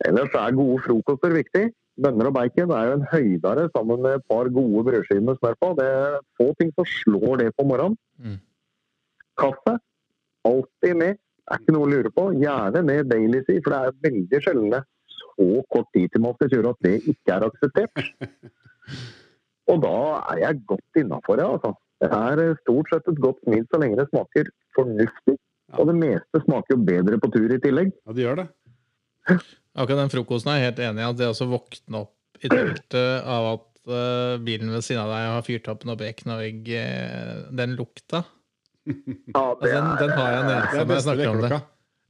Ellers er gode frokoster viktig. Bønner og bacon er jo en høydare sammen med et par gode brødskiver med smør på. Det er få ting som slår det på morgenen. Mm. Kaffe, alltid med. Er ikke noe å lure på. Gjerne med Baileys i, for det er veldig sjelden så kort tid til man skal kjøre at det ikke er akseptert. Og da er jeg godt innafor, ja. Altså. Det er stort sett et godt smil så lenge det smaker fornuftig. Og det meste smaker jo bedre på tur i tillegg. ja, det gjør det. Akkurat den frokosten er jeg helt enig i. At det å våkne opp i teltet av at uh, bilen ved siden av deg har fyrt opp noe og egg, den lukta Ja, altså, den, den har jeg nede når jeg snakker om det.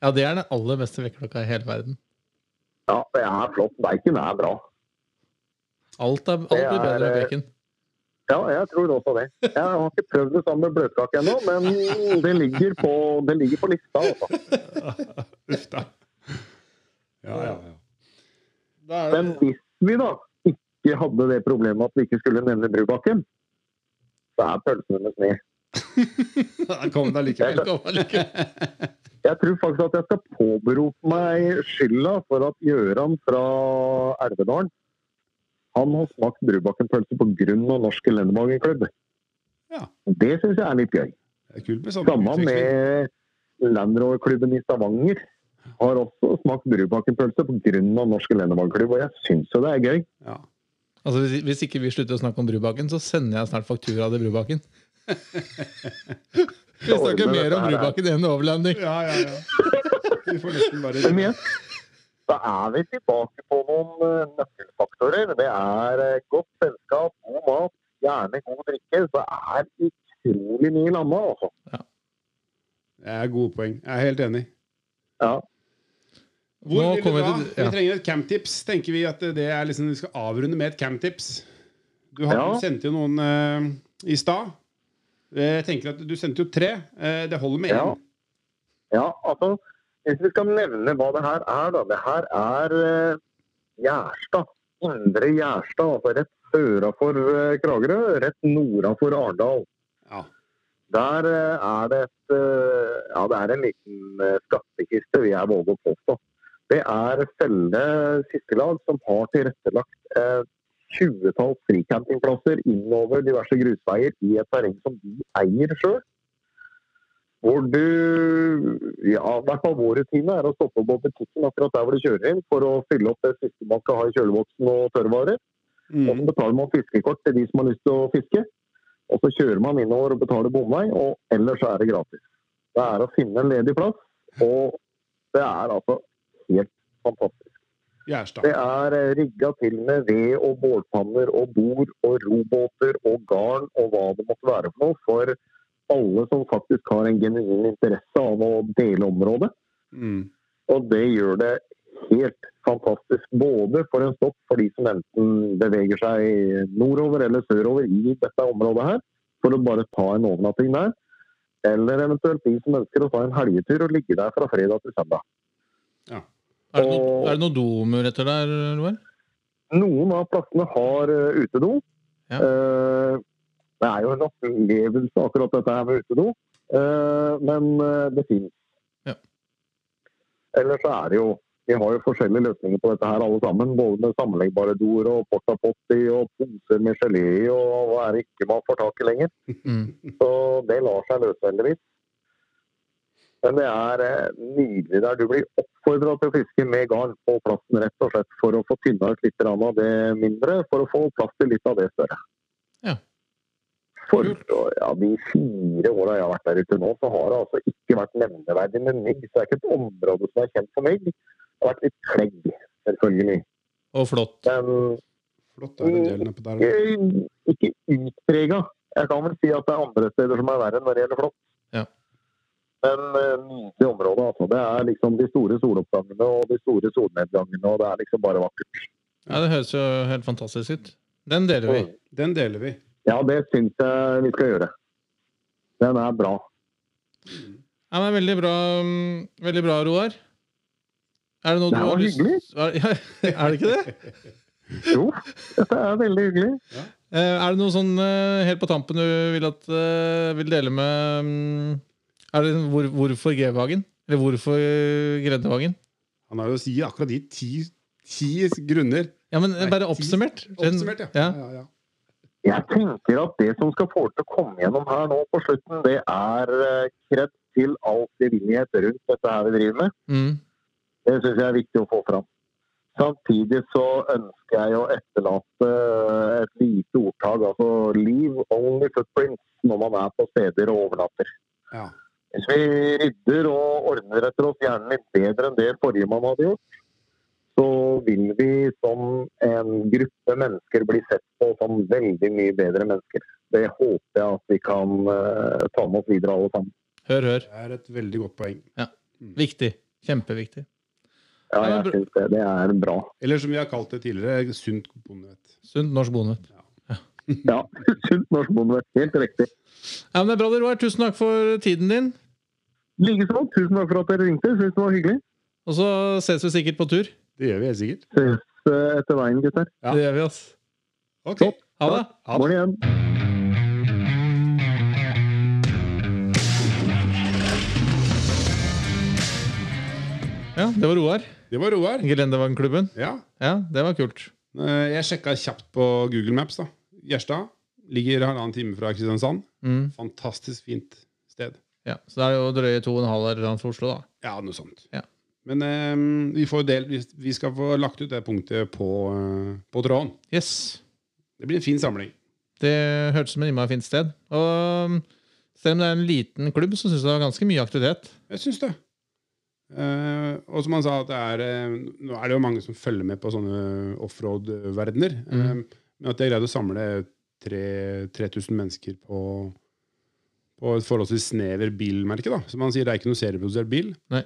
Ja, det er den aller beste vekkerklokka i hele verden. ja, det er flott. Bacon er bra. Alt, er, alt blir bedre enn eh, bacon. Ja, jeg tror også det. Jeg har ikke prøvd det sammen med bløtkake ennå, men det ligger på, det ligger på lista. Altså. Uff da. Ja, ja, ja. Da er Men hvis vi da ikke hadde det problemet at vi ikke skulle nevne Brubakken, så er pølsene med sne. Da kom det allikevel. Jeg tror faktisk at jeg skal påberope meg skylda for at Gjøran fra Elvedalen han har smakt Brubakken-pølse pga. Norsk Elendevagenklubb. Ja. Det syns jeg er litt gøy. Det er kult med sånn Samme med Land Rover-klubben i Stavanger. Har også smakt Brubakken-pølse pga. Norsk Elendevagenklubb, og jeg syns jo det er gøy. Ja. Altså, hvis, hvis ikke vi slutter å snakke om Brubakken, så sender jeg snart faktura til Brubakken. vi snakker mer om Brubakken enn overlanding. ja, ja, ja. Vi får nesten bare Men igjen, da er vi tilbake på noen eh, nøkkelfaktorer. Det er eh, godt selskap, god mat, gjerne god drikke. Så er utrolig mye landa, altså. Det er gode poeng. Jeg er helt enig. Ja. Hvor Nå vil du dra? vi til- Vi trenger et camptips. Tenker vi at det er liksom, Vi skal avrunde med et camptips. Du har, Ja. sendte jo noen uh, i stad. Jeg tenker at Du sendte jo tre. Uh, det holder med én. Ja. ja, altså Hvis vi skal nevne hva det her er, da. Det her er uh, Gjerstad. Indre Gjerstad. Altså rett søra for eh, Kragerø, rett norda for Arendal. Ja. Der eh, er det et eh, Ja, det er en liten eh, skattkiste, vil jeg våge å påstå. Det er Felle fiskelag som har tilrettelagt et tjuetalls fricampingplasser innover diverse grusveier i et terreng som de eier sjøl. Hvor du Ja, i hvert fall vår rutine er å stoppe på butikken akkurat der hvor du kjører inn, for å fylle opp det siste man skal ha i kjøleboksen og tørrvarer. Og så Mm. betaler man fiskekort til de som har lyst til å fiske. Og så kjører man innover og betaler bomvei, og ellers er det gratis. Det er å finne en ledig plass, og det er altså helt fantastisk. Gjerstad. Det er eh, rigga til med ved og bålpanner og bord og robåter og garn og hva det måtte være for noe, for alle som faktisk har en genuin interesse av å dele området. Mm. Og det gjør det helt fantastisk. Både for en stopp for de som enten beveger seg nordover eller sørover i dette området her, for å bare ta en overnatting der. Eller eventuelt de som ønsker å ta en helgetur og ligge der fra fredag til søndag. Er det, noe, er det noen domuligheter der, Roar? Noen av plassene har eh, utedo. Ja. Eh, det er jo en opplevelse akkurat dette her med utedo, eh, men det finnes. Ja. Ellers så er det jo Vi har jo forskjellige løsninger på dette her alle sammen. Både med sammenleggbare doer og porta potti og poser med gelé og hva er det ikke man får tak i lenger. Mm. Så det lar seg løse heldigvis. Men det er nydelig der. Du blir oppfordra til å fiske med garn på plassen rett og slett for å få tynna ut litt av det mindre, for å få plass til litt av det større. Ja. For ja, de fire åra jeg har vært der ute nå, så har det altså ikke vært nevneverdig med mygg. Så det er ikke et område som er kjent for mygg. Det har vært litt klegg, selvfølgelig. Og flott. Men Flott er det delen på der. ikke, ikke utprega. Jeg kan vel si at det er andre steder som er verre når det gjelder flått. Men eh, nydelig område. Altså. Det er liksom de store soloppgangene og de store solnedgangene, og det er liksom bare vakkert. Ja, Det høres jo helt fantastisk ut. Den deler vi. Den deler vi. Ja, det syns jeg vi skal gjøre. Den er bra. Ja, men Veldig bra, mm, veldig bra Roar. Er det noe Det du har lyst hyggelig. Er, ja, er det ikke det? Jo, dette er veldig hyggelig. Ja. Er det noe sånn eh, helt på tampen du vil, at, eh, vil dele med mm, det hvor, Hvorfor G-Vagen? Eller hvorfor eh, Han har jo å si akkurat de ti, ti grunner. Ja, men Nei, bare oppsummert. Ti, Oppsummert, ja. ja. ja, ja. Jeg tenker at det som skal få til å komme gjennom her nå på slutten, det er eh, kred til all frivillighet rundt dette her vi driver med. Mm. Det syns jeg er viktig å få fram. Samtidig så ønsker jeg å etterlate et lite ordtak, altså 'leave only footprints' når man er på steder og overnatter. Ja. Hvis vi rydder og ordner etter oss gjerne litt bedre enn det forrige man hadde gjort, så vil vi som en gruppe mennesker bli sett på som veldig mye bedre mennesker. Det håper jeg at vi kan eh, ta med oss videre alle sammen. Hør, hør. Det er et veldig godt poeng. Ja. Viktig. Kjempeviktig. Ja, Ja, jeg syns det. Det er bra. Eller som vi har kalt det tidligere, sunt bondevett. Sunt norsk bondevett. Ja, sunt norsk bondevett. Helt riktig. Ja, men det er bra, Roar. Tusen takk for tiden din. Likeså. Tusen takk for at dere ringte. Syns det var hyggelig. Og så ses vi sikkert på tur. Det gjør vi helt sikkert. Ses eh, etter veien, gutter. Ja. Det gjør vi, ass. Ok. Topp. Ha det. Ha det. Igjen. Ja, det var Roar. Det var Roar. Gelendervagnklubben. Ja. Ja, det var kult. Eh, Jeg sjekka kjapt på Google Maps. da. Gjerstad ligger halvannen time fra Kristiansand. Mm. Fantastisk fint sted. Ja, Så det er jo drøye to og en halv eller annet for Oslo, da. Ja, noe sånt. Ja. Men um, vi, får del, vi, skal få lagt ut det punktet på, uh, på tråden. Yes. Det blir en fin samling. Det hørtes som et innmari fint sted. Og um, selv om det er en liten klubb, så syns jeg det var ganske mye aktivitet. Jeg syns det. Uh, og som han sa, det er, uh, nå er det jo mange som følger med på sånne offroad-verdener. Mm. Eh, men at de har greid å samle 3000 mennesker på, på et forholdsvis snever bilmerke. da. Som han sier, det er ikke noe serieprodusert bil. Nei.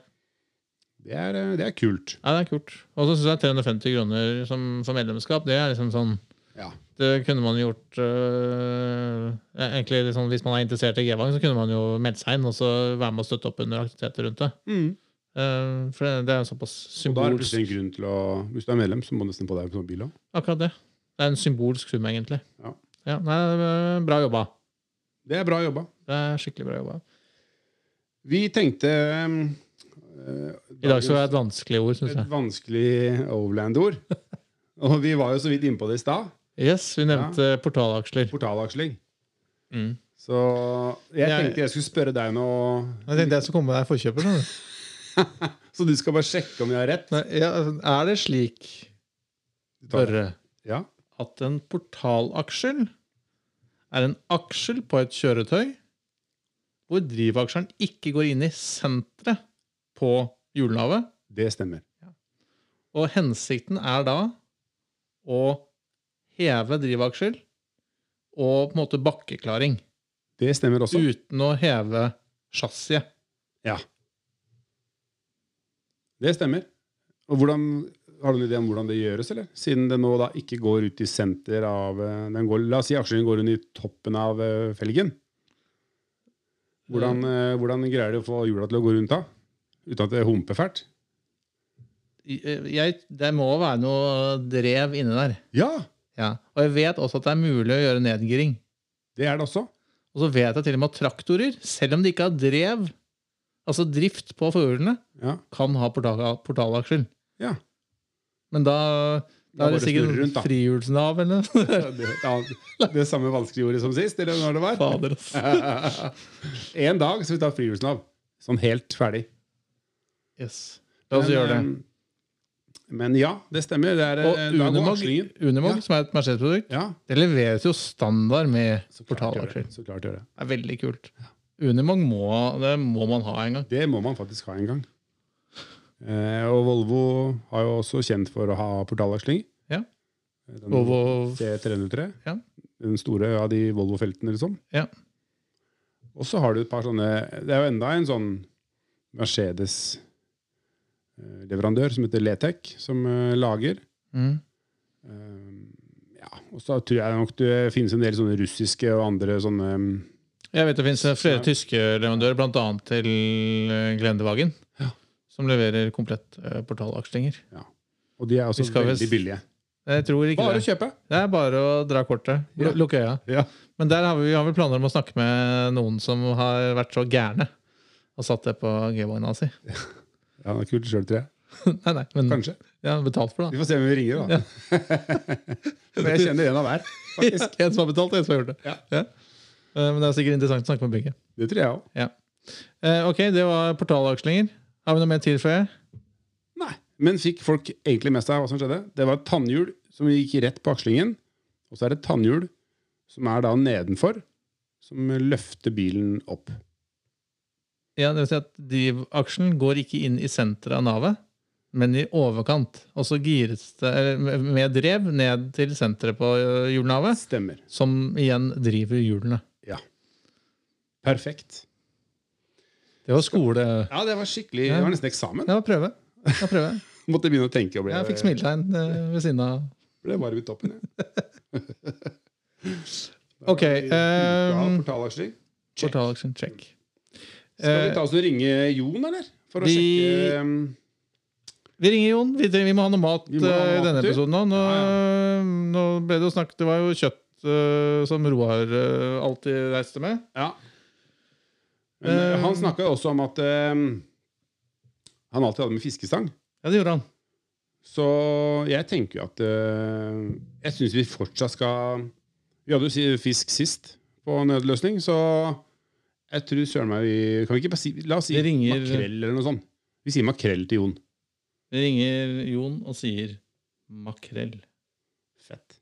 Det er, eh, det er kult. Ja, det er kult. Og så syns jeg 350 kroner som, for medlemskap, det er liksom sånn Ja. Det kunne man gjort øh, egentlig liksom, Hvis man er interessert i G-Vang, så kunne man jo melde seg inn og så være med og støtte opp under aktiviteter rundt det. Eh, for det, det er jo såpass Og da er det en grunn til å Hvis du er medlem, så må du nesten på deg på bil òg. Akkurat det. Det er en symbolsk sum, egentlig. Ja. nei, er bra jobba. Det er bra jobba. Det er skikkelig bra jobba. Vi tenkte um, I dag skal det være et vanskelig ord, syns et vanskelig overland-ord. Og vi var jo så vidt inne på det i stad. Yes, vi nevnte portalaksjer. Portalaksling. Mm. Så jeg Jeg- tenkte jeg skulle spørre deg nå Jeg tenkte jeg skulle komme med deg forkjøper. Så du skal bare sjekke om jeg har rett? Nei, ja, er det slik. Børre, Ja. at en portalaksjel er en aksjel på et kjøretøy hvor drivaksjeren ikke går inn i senteret på hjulnavet. Det stemmer. Og hensikten er da å heve drivaksjel og på en måte bakkeklaring Det stemmer også. uten å heve chassiset. Ja. Det stemmer. Og hvordan, Har du en idé om hvordan det gjøres, eller? Siden det nå da ikke går ut i senter av eh, den går, La oss si aksjen går under toppen av eh, felgen. Hvordan, eh, hvordan greier de å få hjula til å gå rundt da? Uten at det humper fælt? Jeg, det må være noe drev inni der. Ja! Ja. Og jeg vet også at det er mulig å gjøre nedgiring. Det er det også. Og så vet jeg til og med at traktorer, selv om de ikke har drev, altså drift på forhjulene, Ja. kan ha portal, portalaksjer. ja. Men da, Da er det sikkert rundt, da. frihjulsnav eller noe. Det, ja, det samme vanskelige ordet som sist, eller når det var? Fader, ass. en dag skal vi tar frihjulsnav. Sånn helt ferdig. Yes. La oss gjøre det. eh, Men ja, det stemmer. Det er, Og eh, da Unimog. Unimog Ja. som er et Mercedes-produkt, Ja, det leveres jo standard med så klart gjør portalaksjer. det. Det. Er veldig kult. Unimog må, det må man ha en gang. Det må man faktisk ha en gang. Eh, og Volvo har jo også kjent for å ha portalaksling. Ja. Den Volvo C303. Ja. Den store av de Volvo-feltene, liksom. Ja. Og så har du et par sånne Det er jo enda en sånn Mercedes-leverandør som heter Letec, som eh, lager. mm. Eh, ja, og så tror jeg nok det finnes en del sånne russiske og andre sånne mm, Jeg vet det finnes flere Ja. tyske leverandører, bl.a. til eh, Glendevagen, Ja. Som leverer komplett eh, portalakslinger. Og de er også Vi skal veldig visst- billige. Jeg tror ikke Bare å det. kjøpe! Det er bare å dra kortet. Ja. Lukke øya. Ja. Men der har vi, vi har vel planer om å snakke med noen som har vært så gærne og satt det på G-vogna si. Ja, det er kult sjøl, tror jeg. nei, nei, men Kanskje. ja, betalt for Vi det. får se om vi ringer, da. Men jeg kjenner en av hver. da. faktisk. en som har betalt, og en som har gjort det. Ja. Eh, Men det er sikkert interessant å snakke med begge. Det tror jeg òg. Eh, ok, det var portalakslinger. Har vi noe mer tid for det? Nei. Men fikk folk egentlig med seg hva som skjedde? Det var et tannhjul som gikk rett på akslingen. Og så er det et tannhjul som er da nedenfor, som løfter bilen opp. Ja, det vil si at Drivaksjen går ikke inn i senteret av navet. men i overkant. Og så gires det med- drev ned til senteret på hjulnavet, Stemmer. som igjen driver hjulene. Ja. Perfekt. Det var skole... Ja, det var skikkelig Det var nesten eksamen. Det var prøve. Det var prøve. Måtte begynne å tenke. Og ble, Jeg fikk smiletegn øh, ved siden av. ble varm i toppen. jeg. Ok, Ja, ehm, portalaksjer. Check. Skal vi Eh, ta oss og ringe Jon, eller? For å vi- sjekke um, Vi ringer Jon. Vi, vi må ha noe mat eh, i denne episoden. Nå, nå, Ja, nå ble det jo snakket Det var jo kjøtt uh, som Roar uh, alltid reiste med. Ja. Men eh, han snakka jo også om at um, han alltid hadde med fiskestang. Ja, det gjorde han. Så jeg tenker jo at uh, Jeg syns vi fortsatt skal Vi hadde jo fisk sist på nødløsning, så jeg tror søren meg vi Kan vi ikke bare si La oss si ringer- makrell eller noe sånt. Vi sier makrell til Jon. Vi ringer Jon og sier makrell. Fett.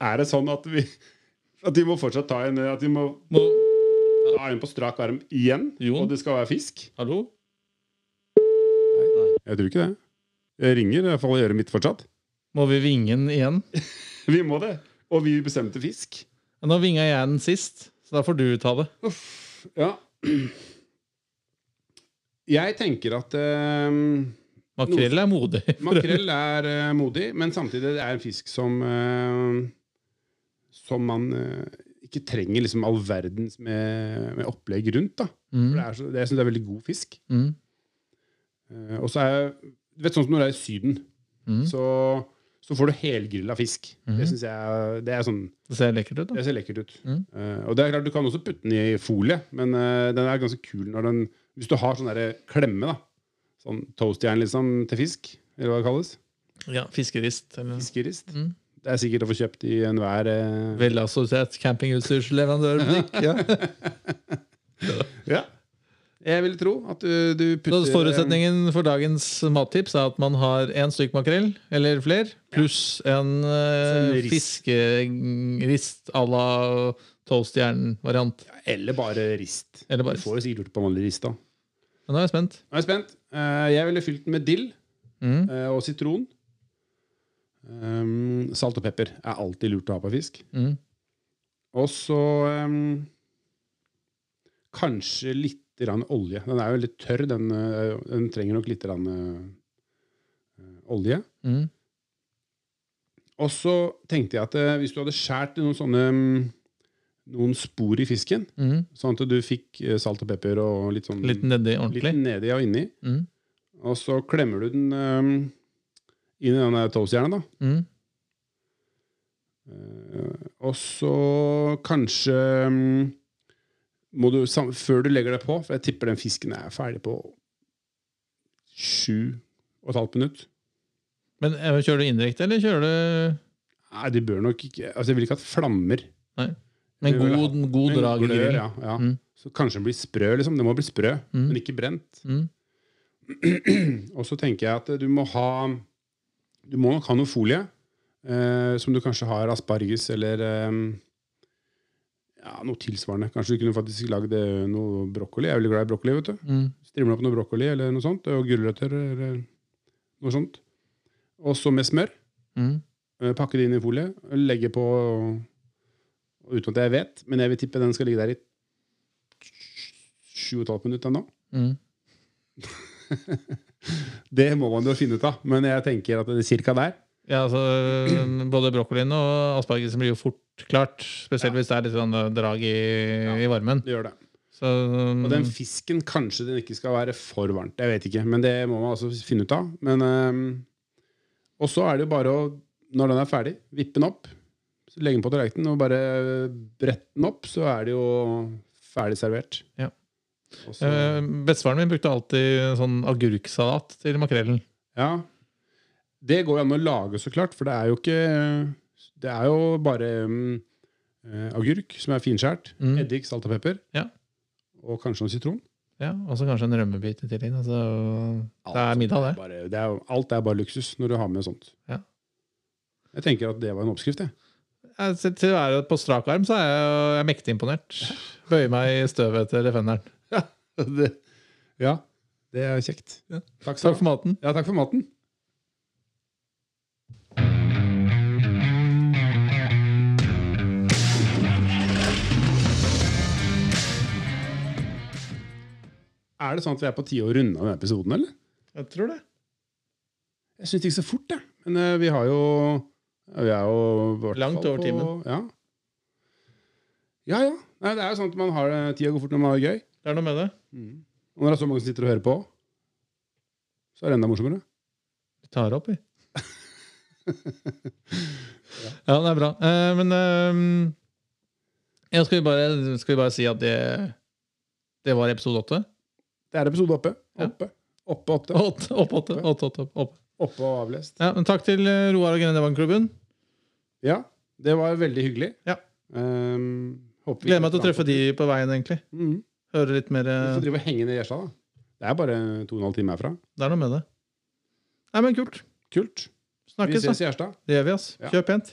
Er det sånn at vi At vi må fortsatt ta en At vi må Må, ta en på strak arm igjen? Jon? Og det skal være fisk? hallo? Jeg tror ikke det. Jeg ringer, i hvert fall i øret mitt fortsatt. Må vi vinge den igjen? Vi må det. Og vi bestemte fisk. Nå vinga jeg den sist, så da får du ta det. Uff. Ja. Jeg tenker at eh, Makrell er modig. makrell er eh, modig, men samtidig det er en fisk som eh, Som man eh, ikke trenger liksom all verdens med, med opplegg rundt. da. For Mm, det er så, det, jeg syns det er veldig god fisk. mm, Uh, og så er du vet sånn som når du er i Syden, mm. så, så får du helgrilla fisk. Mhm. Det synes jeg det er sånn Det ser lekkert ut, da. Det ser lekkert ut. Mm. Eh, og det er klart Du kan også putte den i folie, men uh, den er ganske kul når den Hvis du har sånn der klemme, da. Sånn toastjern liksom til fisk, eller hva det kalles. Ja, Fiskerist. Eller Fiskerist. Mm. Det er sikkert å få kjøpt i enhver uh, velassosiert campingutstyrsleverandørbutikk. Ja. Ja. Jeg vil tro at du, du putter Så forutsetningen for dagens mattips er at man har én stykk makrell, eller fler, pluss en uh, en fiskerist à la toastjern-variant. Ja, Eller bare rist. Eller bare Du får jo sikkert gjort det på vanlig rist. da Men nå er jeg spent. Nå er jeg spent. Eh, jeg ville fylt den med dill Mm. eh, og sitron. Um, salt og pepper er alltid lurt å ha på fisk. Mm. Og så um, kanskje litt olje. Den er jo litt tørr. Den, eh, den trenger nok litt eh, olje. Mm. Og så tenkte jeg at eh, hvis du hadde skåret noen sånne mm, noen spor i fisken, Mm. sånn at du fikk salt og pepper og litt sånn Litt nedi litt nedi og inni, Mm. og så klemmer du den inn i denne toastjernet, da. Mm. Eh, og så kanskje um, må du, Før du legger det på, for jeg tipper den fisken er ferdig på sju og et halvt minutt. Men eh, kjører du indirekte, eller kjører du Nei, de bør nok ikke Altså, jeg vil ikke ha flammer. Nei. Men god, god drag glør. Ja, ja. Mm. Så kanskje den blir sprø, liksom. Det må bli sprø, Mm. men ikke brent. Mm. og så tenker jeg at du må ha Du må nok ha noe folie. Eh, som du kanskje har asparges eller eh, ja, noe tilsvarende. Kanskje du kunne faktisk lagd eh, noe brokkoli. Jeg er veldig glad i brokkoli. vet du. Mm. Strimle opp noe brokkoli eller noe sånt. Og gulrøtter eller noe sånt. Og så med smør. Mm. Eh, Pakke det inn i folie. Legge på uten at jeg vet, men jeg vil tippe den skal ligge der i sju og et halvt minutt ennå. Mm. Det må man jo finne ut av, men jeg tenker at det er cirka der. Ja, altså, både brokkolien og aspargesen blir jo fort klart. Spesielt hvis det er litt sånn drag i, i varmen. Det gjør det. Så, Og den fisken, kanskje den ikke skal være for varmt. Jeg vet ikke, men det må man altså finne ut av. Men, øhm, og så er det jo bare å, når den er ferdig, vippe den opp. Legge den på tallerkenen og bare brette den opp, så er det jo ferdig servert. Ja. Og eh, Bestefaren min brukte alltid sånn agurksalat til makrellen. Ja. Det går jo an å lage, så klart, for det er jo ikke Det er jo bare eh, agurk som er finskjært. Mm. Eddik, salt og pepper. Ja. Og kanskje noe sitron. Ja, Og så kanskje en rømmebit i tillegg. Altså, det er middag, det. Bare, det er, alt er bare luksus når du har med sånt. Ja. Jeg tenker at det var en oppskrift, jeg. Jeg, til å være på strak arm så er jeg, jeg er mektig imponert. Bøyer meg i støvet etter fenderen. Det, ja, det er kjekt. Ja. Takk, Takk for maten. Ja, takk for maten. Er det sånn at vi er på tide å runde av denne episoden, eller? Jeg tror det. Jeg syns det gikk så fort, jeg. Men uh, vi har jo Vi er jo Langt over timen. Ja. ja, ja. Nei, det er jo sånn at man har det- tida går fort når man har det gøy. Det er noe med det. Og når det er så mange som sitter og hører på, så er det enda morsommere. Vi tar opp, vi. ja, det er bra. Eh, men eh, ja, skal, vi bare, skal vi bare si at det, det var episode åtte? Det er episode oppe. Ja. Oppe. Oppe, åtte. Åtte, opp, åtte, åtte, åtte, opp. Oppe og avlest. Ja, men takk til eh, Roar og Genevanklubben. Ja, det var veldig hyggelig. Ja. Um, Gleder meg til å treffe de på veien, egentlig. Mhm. Høre litt mer Vi driver får drive og henge ned i Gjerstad, da. Det er bare to og en halv time herfra. Det er noe med det. Nei, men kult. Kult. Vi ses i Gjerstad. Det gjør vi, ass. Ja. Kjør pent.